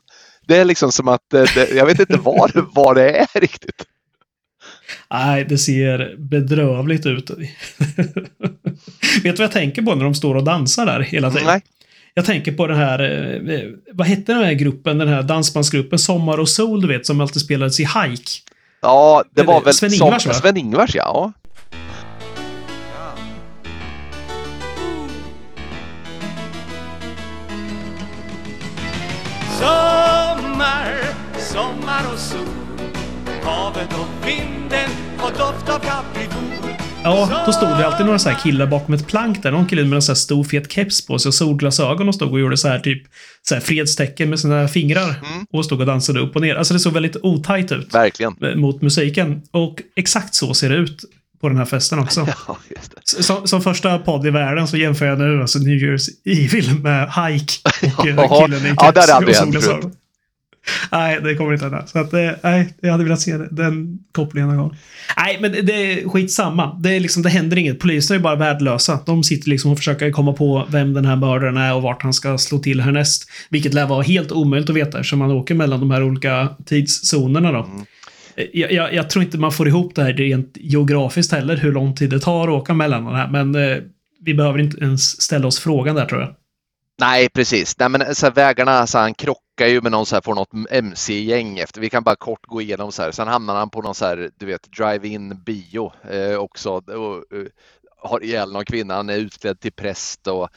Det är liksom som att, eh, det, jag vet inte vad, vad det är riktigt. Nej, det ser bedrövligt ut. Vet du vad jag tänker på när de står och dansar där hela tiden? Nej. Jag tänker på den här, eh, vad hette den här gruppen, den här dansbandsgruppen Sommar och Sol, du vet, som alltid spelades i Hike. Ja, det var väl Sven-Ingvars, som, va? Sven-Ingvars, ja. Sommar, sommar och sol Havet och vinden och doft av kaprifol Ja, då stod det alltid några så här killar bakom ett plank där. Någon kille med en så här stor fet keps på sig och solglasögon och stod och gjorde så här typ så här fredstecken med sina fingrar. Mm. Och stod och dansade upp och ner. Alltså det såg väldigt otajt ut Verkligen. eh, mot musiken. Och exakt så ser det ut på den här festen också. Ja, Som, som första podd i världen så jämför jag nu alltså New Year's Evil med Hike och eh, Ja, killen i ja, det hade keps och solglasögon. Nej, det kommer inte hända. Så att, eh, nej, jag hade velat se den kopplingen någon gång. Nej, men det- är skitsamma. Det, är liksom, det händer inget. Poliserna är bara värdelösa. De sitter liksom och försöker komma på vem den här mördaren är och vart han ska slå till härnäst. Vilket lär vara helt omöjligt att veta eftersom man åker mellan de här olika tidszonerna då. Mm. Jag, jag, jag tror inte man får ihop det här rent geografiskt heller, hur lång tid det tar att åka mellan de här. Men eh, vi behöver inte ens ställa oss frågan där tror jag. Nej, precis. Nej, men så här, vägarna, så här, han krockar ju med någon så här, får något MC-gäng efter. Vi kan bara kort gå igenom så här. Sen hamnar han på någon så här, du vet, drive-in bio eh, också och eh, har ihjäl någon kvinna. Han är utklädd till präst och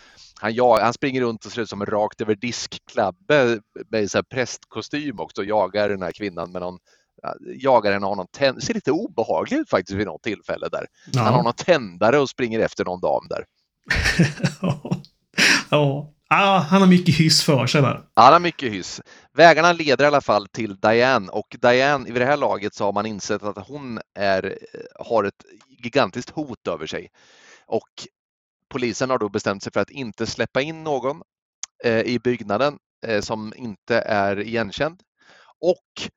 han, ja, han springer runt och ser ut som en rakt över diskklabbe med så här prästkostym också och jagar den här kvinnan med någon ja, jagar henne och har någon tänd- ser lite obehaglig ut faktiskt vid något tillfälle där. Han har Ja. någon tändare och springer efter någon dam där. ja. Ah, han har mycket hyss för sig där. Han har mycket hyss. Vägarna leder i alla fall till Diane och Diane, i det här laget så har man insett att hon är, eh, har ett gigantiskt hot över sig. Och polisen har då bestämt sig för att inte släppa in någon eh, i byggnaden eh, som inte är igenkänd. Och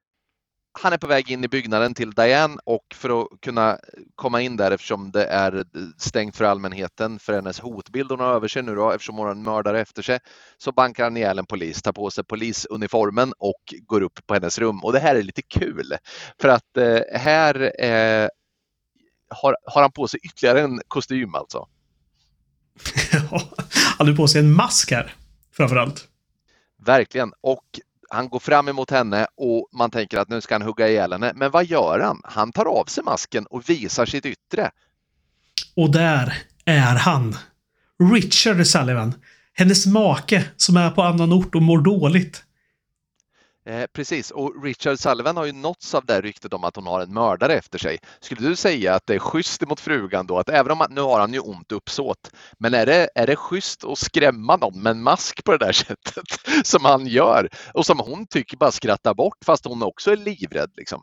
han är på väg in i byggnaden till Diane och för att kunna komma in där eftersom det är stängt för allmänheten för hennes hotbild hon har över sig nu då eftersom hon har en mördare efter sig så bankar han ihjäl en polis, tar på sig polisuniformen och går upp på hennes rum. Och det här är lite kul för att eh, här eh, har, har han på sig ytterligare en kostym alltså. han har på sig en mask här. Framförallt. Verkligen. Och han går fram emot henne och man tänker att nu ska han hugga ihjäl henne. Men vad gör han? Han tar av sig masken och visar sitt yttre. Och där är han. Richard Sullivan. Hennes make som är på annan ort och mår dåligt. Eh, precis, och Richard Sullivan har ju nåtts av det här ryktet om att hon har en mördare efter sig. Skulle du säga att det är schysst mot frugan då? Att även om att nu har han ju ont uppsåt, men är det, är det schysst att skrämma någon med en mask på det där sättet som han gör? Och som hon tycker bara skrattar bort fast hon också är livrädd liksom.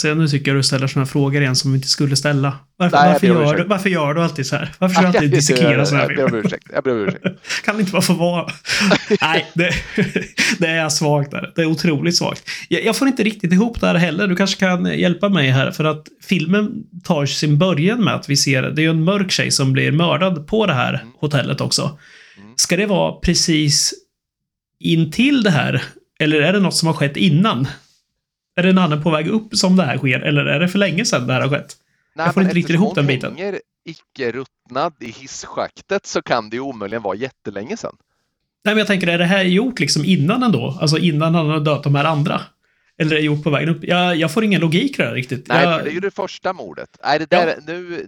Så nu tycker jag du ställer sådana frågor igen som vi inte skulle ställa. Varför, Nej, varför, gör, du, varför gör du alltid så här? Varför ska du alltid dissekera sådana här Jag ber om filmer? ursäkt. Jag ber om ursäkt. Kan det inte bara få vara? Nej, det, det är svagt där. Det är otroligt svagt. Jag, jag får inte riktigt ihop det här heller. Du kanske kan hjälpa mig här. För att filmen tar sin början med att vi ser, det är ju en mörk tjej som blir mördad på det här hotellet också. Mm. Ska det vara precis intill det här? Eller är det något som har skett innan? Är det en annan på väg upp som det här sker? Eller är det för länge sedan det här har skett? Nej, Jag får inte riktigt eftersom ihop den biten. hänger icke ruttnad i hisschaktet så kan det ju omöjligen vara jättelänge sedan. Nej, men jag tänker, är det här gjort liksom innan ändå? Alltså innan han har dött de här andra? Eller är det gjort på vägen upp? Jag, jag får ingen logik här riktigt. Nej, jag, det är ju det första mordet. Nej, det Ja. där, nu,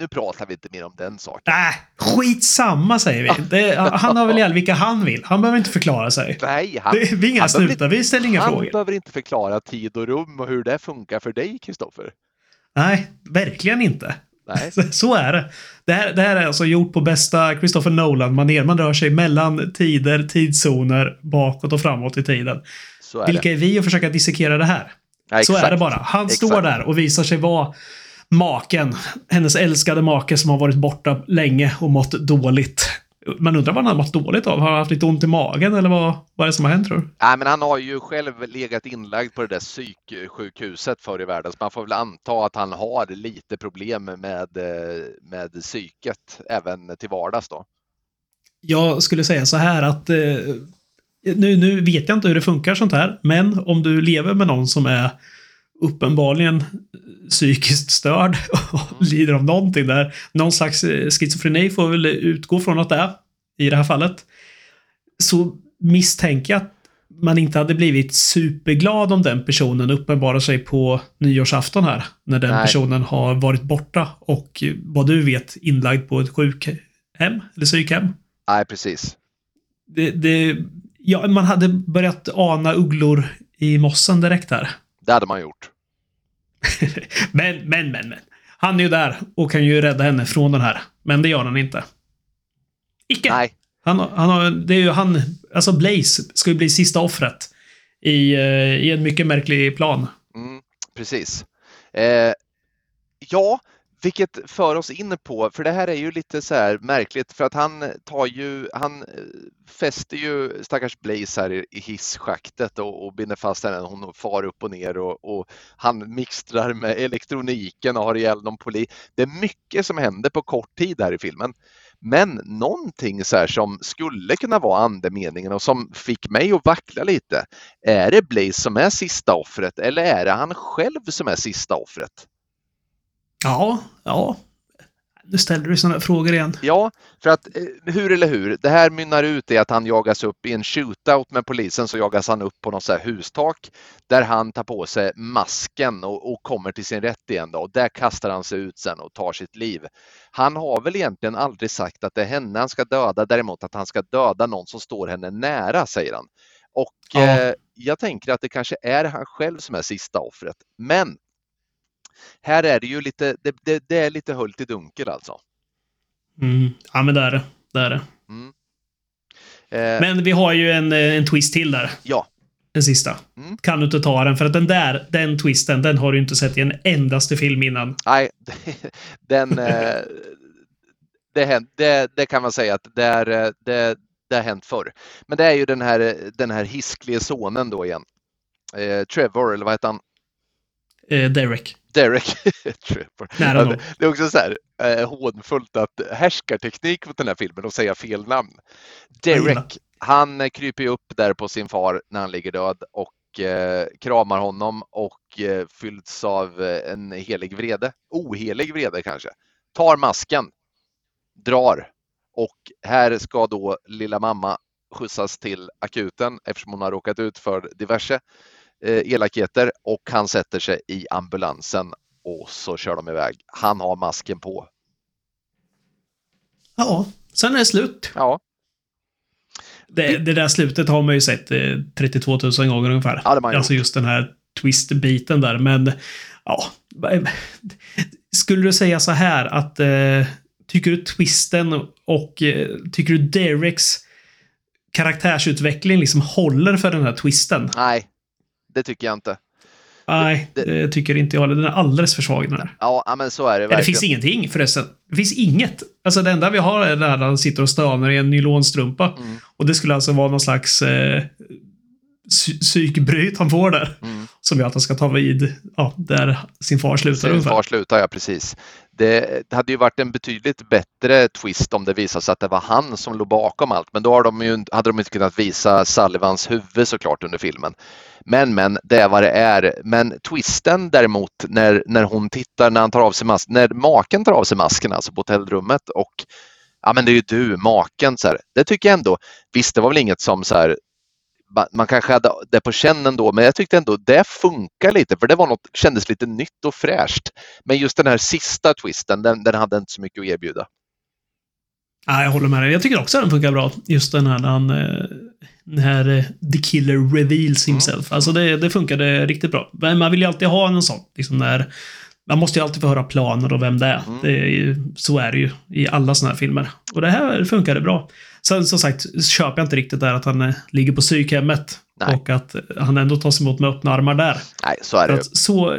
nu pratar vi inte mer om den saken. Nej, skitsamma säger vi. Det, han har väl ihjäl vilka han vill. Han behöver inte förklara sig. Nej, han, Det, vi är inga han snutar, vi ställer inga han frågor. behöver inte förklara tid och rum och hur det funkar för dig, Kristoffer. Nej, verkligen inte. Nej, Så- är det. Det här, det här är alltså gjort på bästa Christopher Nolan-manér. Man rör sig mellan tider, tidszoner, bakåt och framåt i tiden. är Vilka det. är vi att försöka dissekera det här? Ja, Så är det bara. Han står Exakt. där och visar sig vara maken. Hennes älskade make som har varit borta länge och mått dåligt. Man undrar vad han har mått dåligt av. Har han haft lite ont i magen eller vad, vad är det som har hänt tror du? Nej, men han har ju själv legat inlagd på det där psyksjukhuset förr i världen, så man får väl anta att han har lite problem med, eh, med psyket även till vardags då. Jag skulle säga så här att eh, nu, nu vet jag inte hur det funkar sånt här, men om du lever med någon som är uppenbarligen psykiskt störd och lider av någonting där. Någon slags eh, schizofreni får väl utgå från att det är i det här fallet. Så misstänker jag att man inte hade blivit superglad om den personen uppenbarar sig på nyårsafton här. När den Nej. personen har varit borta och vad du vet inlagd på ett sjukhem eller psykhem. Nej, precis. Det, det, ja, man hade börjat ana ugglor i mossen direkt här. Det hade man gjort. Men, men, men, men. Han är ju där och kan ju rädda henne från den här. Men det gör han inte. Icke. Nej, Han, han har, det är ju han, alltså Blaze ska ju bli sista offret. I, eh, i en mycket märklig plan. Mm, precis. Eh, ja, vilket för oss in på, för det här är ju lite så här märkligt för att han tar ju, han eh, fäster ju stackars Blaze här i, i hisschaktet och, och binder fast henne. Hon far upp och ner och, och han mixtrar med elektroniken och har ihjäl någon polis. Det är mycket som händer på kort tid här i filmen. Men någonting så här som skulle kunna vara andemeningen och som fick mig att vackla lite. Är det Blaze som är sista offret eller är det han själv som är sista offret? Ja, ja. Nu ställer du sådana frågor igen. Ja, för att eh, hur eller hur, det här mynnar ut i att han jagas upp i en shootout med polisen så jagas han upp på något så här hustak där han tar på sig masken och, och kommer till sin rätt igen då, och där kastar han sig ut sen och tar sitt liv. Han har väl egentligen aldrig sagt att det är henne han ska döda, däremot att han ska döda någon som står henne nära, säger han. Och Ja. eh, jag tänker att det kanske är han själv som är sista offret. Men här är det ju lite, det, det, det är lite höljt i dunkel alltså. Mm. Ja, men det är det. Det är det. Mm. Eh, Men vi har ju en, eh, en twist till där. Ja, Den sista. Mm. Kan du inte ta den? För att den där, den twisten, den har du inte sett i en endaste film innan. nej, den, eh, det, det, det kan man säga att det, är, eh, det, det har hänt förr. Men det är ju den här, den här hisklige sonen då igen. Eh, Trevor, eller vad heter han? Eh, Derek. Derek. Nära Ja, nog. det, är också så här eh, hånfullt att härskarteknik mot den här filmen och säga fel namn. Derek, han kryper upp där på sin far när han ligger död och eh, kramar honom och eh, fylls av eh, en helig vrede. Ohelig vrede kanske. Tar masken, drar och här ska då lilla mamma skjutsas till akuten eftersom hon har råkat ut för diverse elakheter och han sätter sig i ambulansen och så kör de iväg. Han har masken på. Ja, sen är det slut. Ja, Det, det där slutet har man ju sett eh, 32 000 gånger ungefär. Ja, alltså gjort. just den här twist-biten där. Men ja, skulle du säga så här att eh, tycker du twisten och eh, tycker du Dereks karaktärsutveckling liksom håller för den här twisten? nej, det tycker jag inte. Nej, det- det tycker inte jag heller. Den är alldeles för svag den här. Ja, men så är det Ja, det verkligen. finns ingenting förresten. Det finns inget. Alltså det enda vi har är där han sitter och stönar i en nylonstrumpa. Mm. Och det skulle alltså vara någon slags eh, psykbryt han får där. Mm. Som gör att han ska ta vid ja, där sin far slutar Sin ungefär. far slutar, ja precis. Det, det hade ju varit en betydligt bättre twist om det visade sig att det var han som låg bakom allt. Men då har de ju, hade de inte kunnat visa Sullivans huvud såklart under filmen. Men, men, det är vad det är. Men twisten däremot när, när hon tittar, när han tar av sig masken, när maken tar av sig masken alltså på hotellrummet och ja men det är ju du, maken. Så här. Det tycker jag ändå, visst det var väl inget som så här man kanske hade det på känn då, men jag tyckte ändå det funkar lite för det var något, kändes lite nytt och fräscht. Men just den här sista twisten, den, den hade inte så mycket att erbjuda. Ja, jag håller med dig. Jag tycker också den funkar bra. Just den här när han... När The Killer reveals himself. Alltså det, det funkade riktigt bra. Men man vill ju alltid ha en sån. Liksom när, man måste ju alltid få höra planer och vem det är. Mm. Det är ju, så är det ju i alla såna här filmer. Och det här funkade bra. Sen som sagt, köper jag inte riktigt där att han eh, ligger på psykhemmet Nej. Och att han ändå tas emot med öppna armar där. Nej, så är det att så, eh,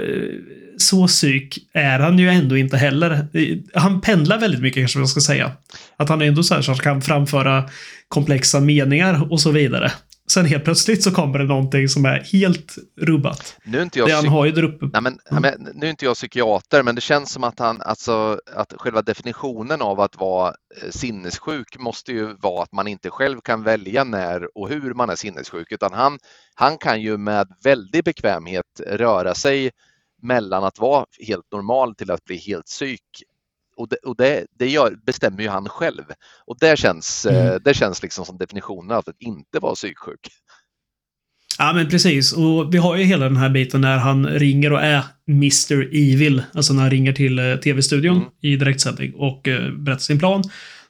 så psyk är han ju ändå inte heller. Han pendlar väldigt mycket kanske man ska säga. Att han är ändå så här så att han kan framföra komplexa meningar och så vidare. Sen helt plötsligt så kommer det någonting som är helt rubbat. Nu är inte jag Det han har ju där uppe. Nej, men, Mm. men, nu är inte jag psykiater, men det känns som att han, alltså att själva definitionen av att vara eh, sinnessjuk måste ju vara att man inte själv kan välja när och hur man är sinnessjuk, utan han, han kan ju med väldig bekvämhet röra sig mellan att vara helt normal till att bli helt psyk. Och det, och det, det gör, bestämmer ju han själv. Och det känns, eh, Mm. det känns liksom som definitionen av att inte vara psyksjuk. Ja, men precis. Och vi har ju hela den här biten när han ringer och är Mr. Evil. Alltså när han ringer till eh, tv-studion Mm. i direktsändning och eh, berättar sin plan.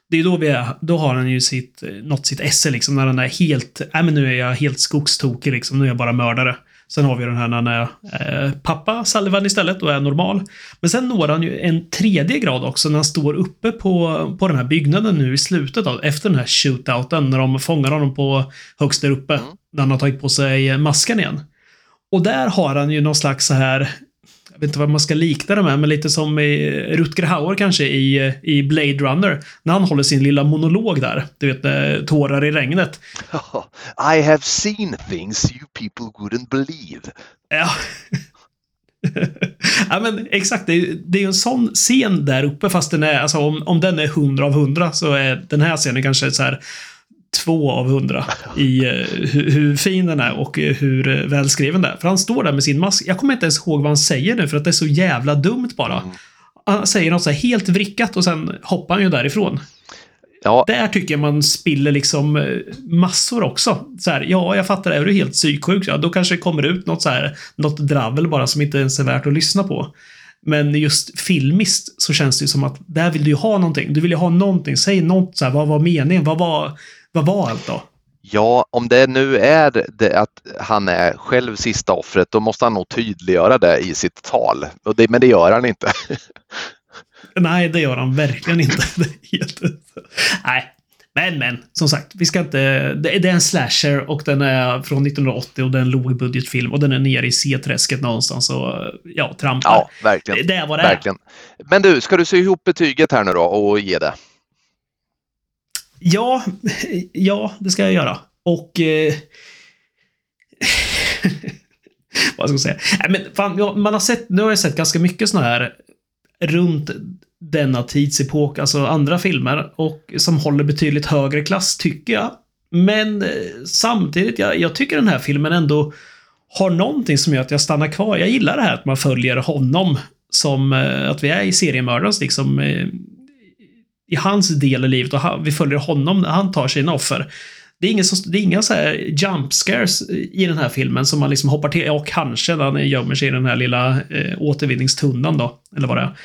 Det är då vi är, då har han ju sitt, nått sitt esse liksom, när han är helt, nej men nu är jag helt skogstokig liksom, nu är jag bara mördare. Sen har vi den här när han är eh, pappa Sullivan istället och är normal. Men sen når han ju en tredje grad också när han står uppe på, på den här byggnaden nu i slutet av, efter den här shootouten, när de fångar honom på högst där uppe. Mm. När han har tagit på sig masken igen. Och där har han ju någon slags så här, jag vet inte vad man ska likna det med, men lite som i Rutger Hauer kanske i, i Blade Runner. När han håller sin lilla monolog där. Du vet, eh, tårar i regnet. I have seen things you people wouldn't believe. Ja. ja men exakt, det är, ju- det är ju en sån scen där uppe fast den är, alltså om, om den är 100 av 100 så är den här scenen kanske så här två av 100 i eh, hur, hur fin den är och eh, hur eh, välskriven den är. För han står där med sin mask. Jag kommer inte ens ihåg vad han säger nu för att det är så jävla dumt bara. Mm. Han säger något så här helt vrickat och sen hoppar han ju därifrån. Ja, Där tycker jag man spiller liksom massor också. Så här, ja, jag fattar, är du helt psyksjuk, ja, då kanske det kommer ut något så här, något dravel bara som inte ens är värt att lyssna på. Men just filmiskt så känns det ju som att där vill du ju ha någonting. Du vill ju ha någonting. Säg något så här, vad var meningen? Vad var, vad var allt då? Ja, om det nu är det att han är själv sista offret, då måste han nog tydliggöra det i sitt tal. Men det gör han inte. Nej, det gör han verkligen inte. Nej. Men, men, som sagt, vi ska inte... Det det är en slasher och den är från 1980 och det är en lågbudgetfilm och den är nere i C-träsket någonstans och ja, trampar. Ja, verkligen. Det är vad det är. verkligen. Men du, ska du se ihop betyget här nu då och ge det? Ja, ja, det ska jag göra. Och... Eh, vad ska jag säga? Nej, men fan, ja, man har sett, nu har jag sett ganska mycket såna här runt denna tidsepok, alltså andra filmer, och som håller betydligt högre klass, tycker jag. Men eh, samtidigt, jag, jag tycker den här filmen ändå har någonting som gör att jag stannar kvar. Jag gillar det här att man följer honom som eh, att vi är i seriemördarens liksom eh, i hans del i livet och han, vi följer honom när han tar sina offer. Det är, ingen som, det är inga så här jump scares i den här filmen som man liksom hoppar till. Ja, kanske när han gömmer sig i den här lilla eh, återvinningstunnan då, eller vad det är.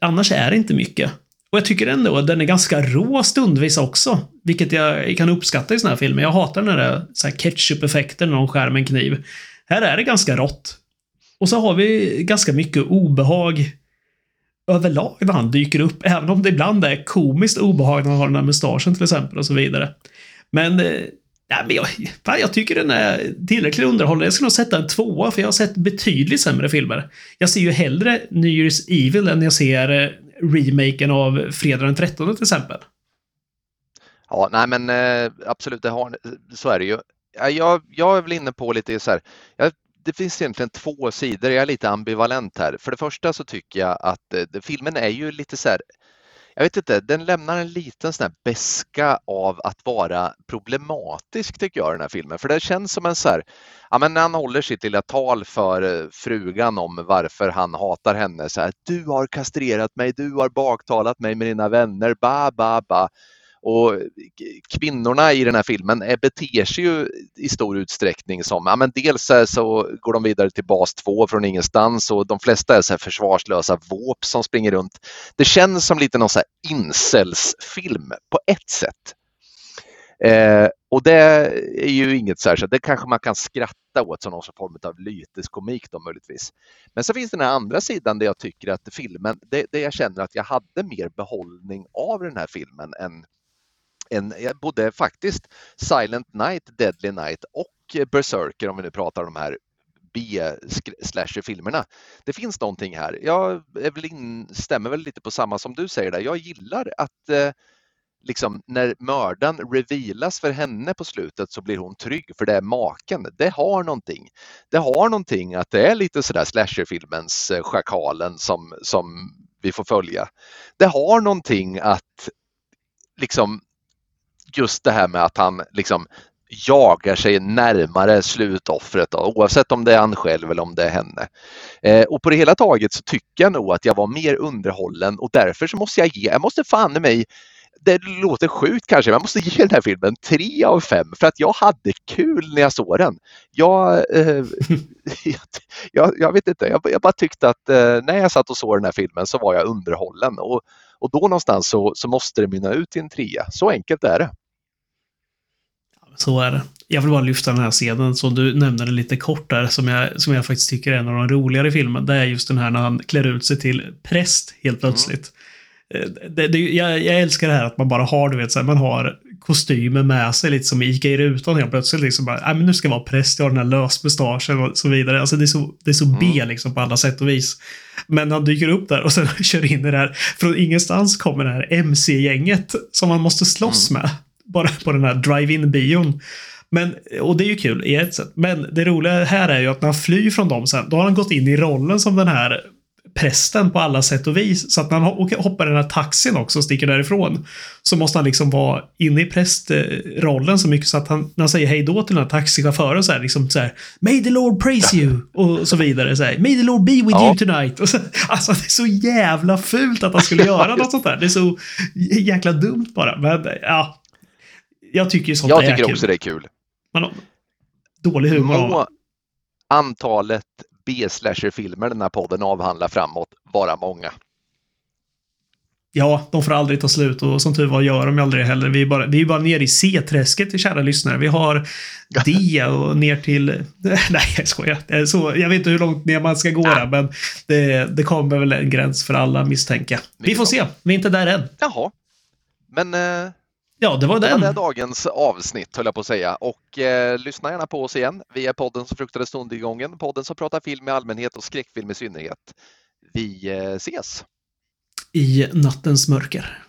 Annars är det inte mycket. Och jag tycker ändå att den är ganska rå stundvis också, vilket jag kan uppskatta i såna här filmer. Jag hatar den där så här ketchup-effekten när någon skär med en kniv. Här är det ganska rått. Och så har vi ganska mycket obehag överlag när han dyker upp, även om det ibland är komiskt obehagligt när han har den där mustaschen till exempel och så vidare. Men, eh, nej, men jag, fan, jag tycker den är tillräckligt underhållande. Jag skulle nog sätta en tvåa, för jag har sett betydligt sämre filmer. Jag ser ju hellre New Year's Evil än jag ser eh, remaken av Fredag den 13 till exempel. Ja, nej men eh, absolut, det har, så är det ju. Jag, jag är väl inne på lite så här, jag, det finns egentligen två sidor, jag är lite ambivalent här. För det första så tycker jag att eh, det- filmen är ju lite så här, jag vet inte, den lämnar en liten sån här beska av att vara problematisk tycker jag den här filmen. För det känns som en så här, ja men när han håller sitt lilla tal för eh, frugan om varför han hatar henne så här, du har kastrerat mig, du har baktalat mig med dina vänner, ba ba ba. Och kvinnorna i den här filmen eh, beter sig ju i stor utsträckning som, ja men dels så går de vidare till bas 2 från ingenstans och de flesta är så här försvarslösa våp som springer runt. Det känns som lite någon så här incelsfilm på ett sätt. Eh, och det är ju inget särskilt, det kanske man kan skratta åt som någon form av lyteskomik då möjligtvis. Men så finns den här andra sidan där jag tycker att filmen, det, det jag känner att jag hade mer behållning av den här filmen än, en, både faktiskt Silent Night, Deadly Night och Berserker om vi nu pratar om de här B-slasher-filmerna. Det finns någonting här. Jag stämmer väl lite på samma som du säger där. Jag gillar att eh, liksom, när mördaren revealas för henne på slutet så blir hon trygg för det är maken. Det har någonting. Det har någonting att det är lite sådär slasherfilmens eh, Schakalen som, som vi får följa. Det har någonting att liksom just det här med att han liksom jagar sig närmare slutoffret då, oavsett om det är han själv eller om det är henne. Eh, och på det hela taget så tycker jag nog att jag var mer underhållen och därför så måste jag ge, jag måste fan i mig det låter sjukt kanske, men jag måste ge den här filmen tre av fem för att jag hade kul när jag såg den. Jag, eh, jag, jag, vet inte, jag, jag bara tyckte att eh, när jag satt och såg den här filmen så var jag underhållen och, och då någonstans så, så måste det mynna ut i en trea. Så enkelt är det. Så är det. Jag vill bara lyfta den här scenen som du nämnde lite kort där, som jag, som jag faktiskt tycker är en av de roligare i filmen. Det är just den här när han klär ut sig till präst helt mm. plötsligt. Mm. Det, det, jag, jag, älskar det här att man bara har, du vet, så här, man har kostymer med sig lite som Ica i rutan helt plötsligt. Liksom bara, men nu ska jag vara präst, jag har den här lösmustaschen och så vidare. Alltså det är så, det är så mm. B liksom på alla sätt och vis. Men han dyker upp där och sen kör in i det här. Från ingenstans kommer det här MC-gänget som man måste slåss mm. med bara på den här drive-in bion. Men, och det är ju kul i ett sätt. Men det roliga här är ju att när han flyr från dem sen, då har han gått in i rollen som den här prästen på alla sätt och vis. Så att när han hoppar i den här taxin också och sticker därifrån så måste han liksom vara inne i prästrollen så mycket så att han, när han säger hej då till den här taxichauffören så här liksom så här May the Lord praise you och så vidare. Så här, May the Lord be with ja. you tonight. Och så, alltså det är så jävla fult att han skulle göra något sånt där. Det är så jäkla dumt bara. Men ja, jag tycker sånt Jag tycker också det är kul. Har dålig humor. Må antalet B-slasher-filmer den här podden avhandlar framåt vara många. Ja, de får aldrig ta slut och som tur var gör de aldrig heller. Vi är bara, vi är bara nere i C-träsket, kära lyssnare. Vi har D och ner till... Nej, jag skojar. Så, jag vet inte hur långt ner man ska gå där, men det, det kommer väl en gräns för alla misstänka. Vi får se. Vi är inte där än. Jaha. Men eh, Ja, det var den. Det var dagens avsnitt höll jag på att säga och eh, lyssna gärna på oss igen. Vi är podden som fruktade stundgången, podden som pratar film i allmänhet och skräckfilm i synnerhet. Vi eh, ses! I nattens mörker.